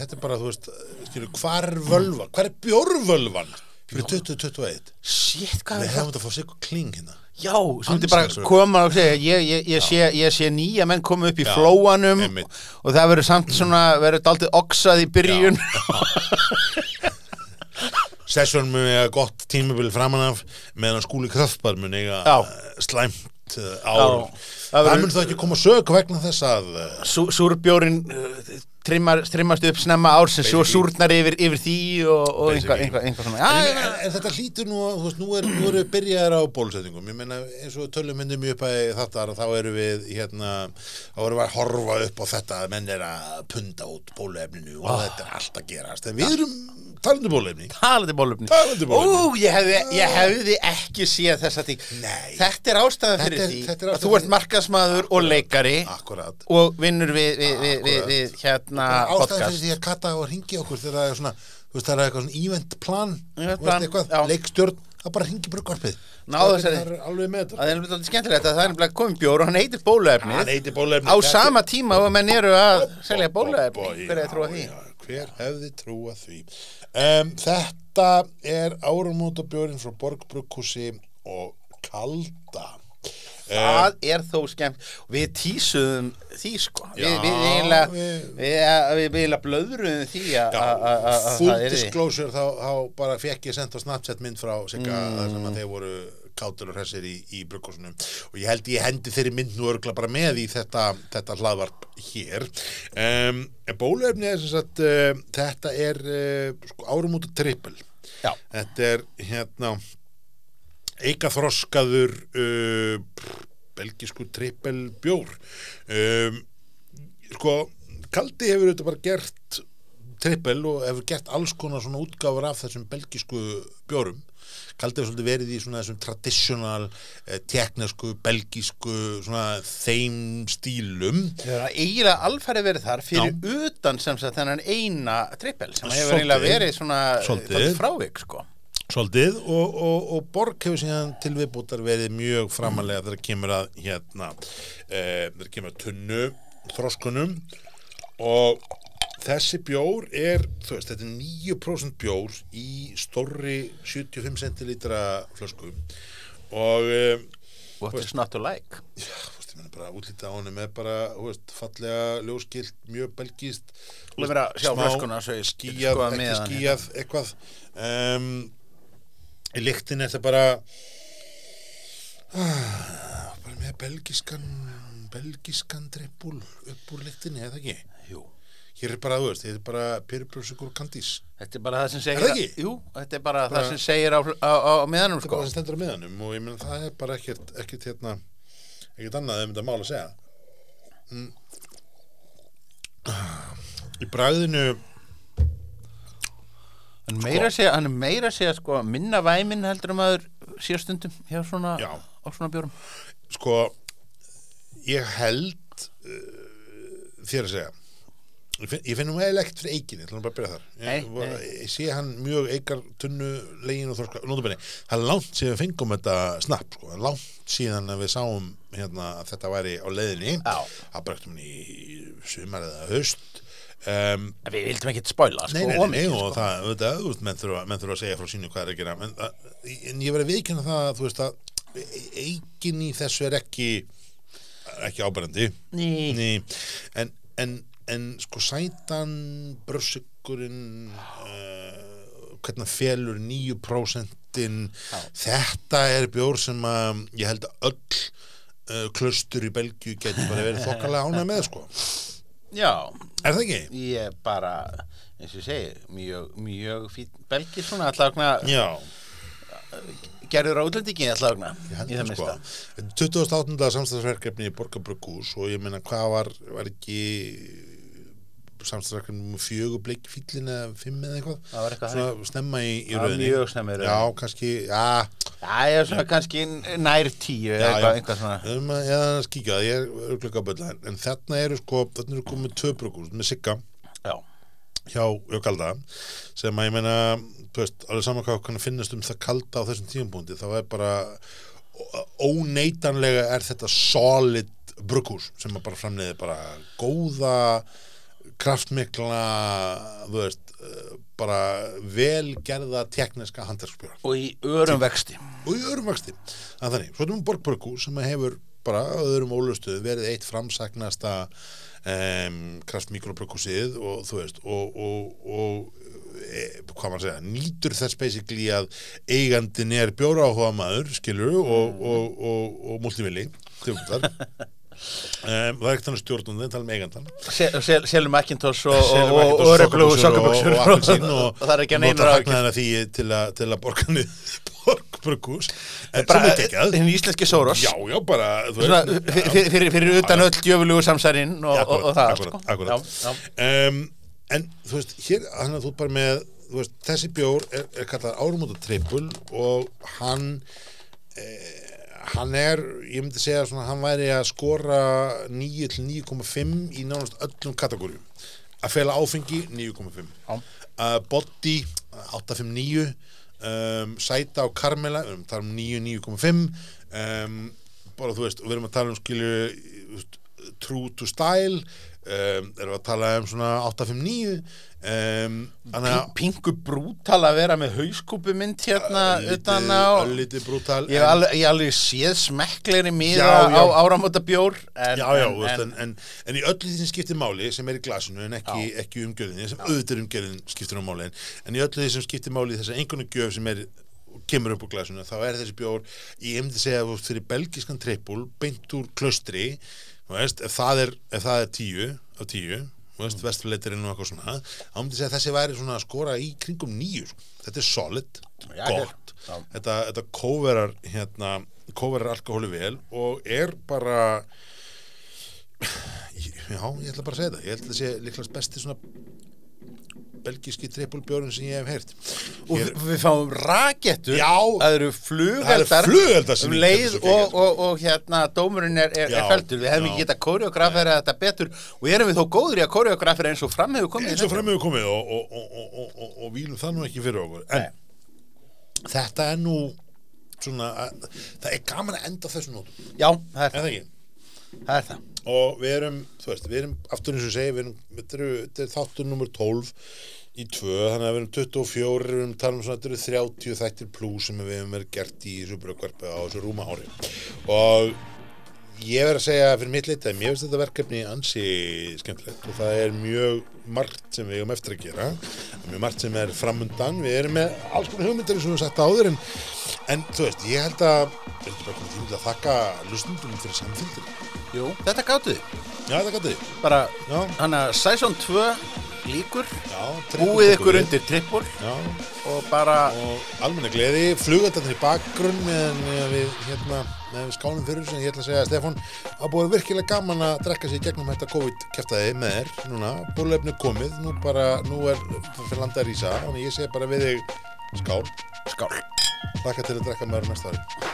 þetta er bara, þú veist, skilu, hvar er völvan? Hvar er bjórvölvan? Fyrir 2021. shit, hvað Við er það? hefum þetta að fá sig kling hérna. Já, sem þetta bara koma og segja ég, ég, ég, sé, ég sé nýja menn koma upp í flóanum einmitt. og það verður samt svona, verður daldið oxað í byrjun *laughs* Session mun eiga gott tímabil framan af meðan skúli kraftbar mun eiga Já. uh, slæmt uh, ár. Það mun það ekki koma sög vegna þess að Sú- súrbjórin uh, trimmar, trimmast upp snemma ársins svo Basically. súrnar yfir, yfir því og, og einhvað einhva, einhva svona. En, já, en, en þetta hlýtur nú að, þú veist, nú er, nú eru við byrjaðar á bólusetningum, ég meina eins og tölum myndum upp að þetta, þá eru við hérna, þá erum við að horfa upp á þetta að menn er að punda út bóluefninu og þetta er allt að gerast. En við erum talandi bóluefni talandi bólöfni Talandi bólefni. Ó, ég hefði, ég hefði ekki séð þessa ting Nei. Þetta er ástæðan Þetta fyrir er- því þetta er að ástæðan þú ert markasmaður og leikari akkurat og vinnur við, við, við, við, við hérna ástæðan podcast fyrir því að kata og ringi okkur þegar það er svona, þú veist, það er eitthvað svona event plan, Event plan, já. leikstjórn, það bara. Náðu þessari- Það er alveg með þetta. Það er nefnilega skemmtilegt að það er nefnilega komið bjór og hann heitir bóluefni. á Þetta- sama tíma og menn eru að selja Bó- bó- bóluefni bó- hver er að trúa því? Hver hefði trúað því? Um, þetta er árumótabjórin frá Borgbrukkúsi og Kalda. Það er þó skemmt Við tísuðum því sko Já, við eiginlega blöðruðum því disclosure þá, þá bara fekk ég sendt á Snapchat mynd frá Mm. þar sem að þeir voru kátur og hressir í, í brukkúsunum og ég held ég hendi þeirri mynd nú örgla bara með í þetta, þetta hlaðvarp hér. Um, bólefni er sem sagt uh, þetta er uh, sko, árumúta trippel. Já, þetta er hérna eika þroskaður uh, belgisku trippel bjór um, sko kaldi hefur þetta bara gert trippel og hefur gert alls konar svona útgáfur af þessum belgisku bjórum Kaldi hefur svolítið verið í svona þessum traditional, eh, teknesku, belgisku, svona þeim stílum. Það er eiginlega alfæri verið þar fyrir utan sem sagt þennan eina trippel sem hefur eiginlega verið svona frávik sko. Svolítið. Og, og, og Borg hefur síðan til viðbútar verið mjög framalega þegar kemur að hérna e, þegar kemur að tunnu þroskunum. Og þessi bjór er, þú veist, þetta er 9% bjór í stórri 75 centilitra flösku. Og e, What is not to like? Já, þú veist, ég meina bara útlítið á henni með bara, þú veist, fallega ljóskilt, mjög belgist Þú verður að sjá flöskuna skoða ekki skýjað eitthvað. um, í lyktin er þetta bara ah, bara með belgiskan belgiskan dreppul upp úr lyktinni, eða ekki? Jú. Hér er bara, þú veist, þetta er bara pyrirbrjósikur kandís, Þetta er bara það sem segir Er það ekki? Jú, þetta er bara, Bara- það sem segir á, á, á, á meðanum þetta er sko. bara það sem stendur á miðanum og ég meina það er bara ekkert, ekkert hérna ekkert annað um þetta mál að segja mm. í bragðinu Hann meira að segja, hann meira segja sko, minna væmin heldur um aður síðar stundum hjá svona, Já. á svona bjórum sko ég held uh, þér að segja ég finn, ég finn nú eiginlega ekkert fyrir ætlum bara að byrja þar. Ég, Nei, nei. ég sé hann mjög eikar tunnu legin og þorska, nótabenni það er langt síðan við fengum þetta snapp sko. er langt síðan við sáum hérna, að þetta væri á leiðinni. Það brektum hann í sumar eða haust. Um, Við vildum ekki spoila sko, Nei, nei, mikið, og sko. það, auðvitað, menn þurfa, menn þurfa að segja frá sínu hvað er að gera, en, að, en ég verið að viðkynna það, að, þú veist, að eikin í þessu er ekki, ekki ábærandi, en, en, en, sko, sætan, brössigurinn, uh, hvernig hann felur 9% þetta er bjór sem að ég held að öll uh, klustur í Belgíu getur bara verið *laughs* þokkalega ánæg með, sko. Já, Er það ekki? ég bara eins og ég segi, mjög, mjög fín belgir svona Já. gerður á útlendingi allavegna Ég held í það sko. mista 28. samstagsverkefni í Borgarbrukkús og ég meina hvað var, var ekki samstagsverkefni um fjögur bleiki fýllin eða fimm eða eitthvað. Það var eitthvað svona snemma í, í Það rauninni. mjög snemma í rauninni. já, kannski, já, Já, ég er svona kannski nær tíu já, eða já. eitthvað, eitthvað svona. Um, eða að skíkja það, ég er örglega bölla en, þarna eru sko, þarna eru komið tvö brukkús með Sigga. Já, hjá, hjá Kalda sem að ég meina, þú veist, alveg saman hvað kann finnast um það Kalda á þessum tíumpúndi þá er bara óneitanlega er þetta solid brukkús sem að bara framleiði bara góða kraftmikla þú veist, eh, bara velgerða tekniska handverksbjóra og í örum vexti. Og í öðrum vexti. Þannig, svo erum við Borgbrukku sem hefur bara öðrum ólustuð verið eitt framsagnasta um, kraftmikrobrukkusið og þú veist og, og, og e, hvað maður segja, nýtur þess basically að eigandin er bjóra áhuga maður skilur og, og, og, multivili þjókundar *laughs* um, það er ekki þannig stjórnundin, tala um eigandan Sel- sel- Selum Macintosh og, Selum og, Macintosh, og og og, og, appelsín og, og það er ekki að neina hagnaðina því til, að borga niður *laughs* borgbrukkús en er íslenski Soros. Já, já, bara fyrir, utan öll djöfulugu samsærin og, og, og það en þú veist, hér hann að þú bara með þessi bjór er, er kallað árumóta trippul og hann eh, hann er, ég myndi segja svona, hann væri að skora 9 til 9,5 í nánast öllum kategórium. Að fela áfengi 9,5 Já. uh, body 8,59 um, sæta og karmela við erum að tala um 9, 9,5 um, bara þú veist, við erum að tala um skilju true to style um, erum við að tala um svona 859 um, Pingu brútal að vera með hauskúpu mynd hérna utan á. Ég hef alveg, ég hef alveg séð Já, já. á áramóta bjór en, Já, já, en, en, en, en, í öllu því sem skiptir máli sem er í glasinu en ekki, ekki umgjörðinni sem auðvitað umgjörðin skiptir á máli en, í öllu því sem skiptir máli þess að einhvern gjöf sem er kemur upp úr glasinu þá er þessi bjór, ég myndi segja þú veist, fyrir belgiskan trippul, beint úr klöstri veist, ef það er, ef það er tíu af tíu mm. vestfleitirinn og eitthvað svona þá myndi ég segja að þessi væri svona að skora í kringum nýju sko. þetta er solid, Já, gott já. þetta, þetta kóverar hérna, kóverar alkohóli vel og er bara já, ég ætla bara að segja það ég held að sé líklega besti svona belgíski trippulbjörn sem ég hef heyrt. Og Hér- við, fáum rakettur Já. það eru flugeldar um ég leið og, geggjað, og, og hérna dómurinn er, er, er fældur við hefum ekki getað koreografera þetta betur. Og erum við þó góður í að koreografera eins og fram hefur komið eins og fram hefur komið og, og, og, og, og, og, og vílum það nú ekki fyrir okkur. En þetta er nú svona, að, það er gaman að enda á þessum nótum, já, það er það, það er það og við erum, þú veist, við erum aftur eins og ég segi, við erum, þetta er þáttur nummer 12 í 2, þannig að við erum 24, við erum tala um svona, þetta eru 30 þættir plus sem við hefum verið gert í þessu brökkvarpi á þessu rúma ári. Og ég verð að segja fyrir mitt leita, mér finnst þetta verkefni ansi skemmtilegt og það er mjög margt sem við hefum eftir að gera. Mjög margt sem er framundan við erum með alls konar hugmyndir og við höfum sagt áður en, en þú veist, ég held að tími til að þakka lustundum fyrir samfélgina Jú, þetta gáttu þið Já, það gæti bara, Já. hann að Sæsson 2 líkur Já, búið ykkur undir trippul Já, og bara og almenna gleði, flugaldarnir í bakgrunn meðan við hérna meðan við skálum fyrir sem ég ætla að segja að Stefán að búið virkilega gaman að drekka sér gegnum þetta COVID-keftaði með þér. Núna, búlefni komið, nú bara nú er fyrir landa að rísa, þannig ég segi bara við þig skál, skál. Þakka til að drekka með þér næsta ári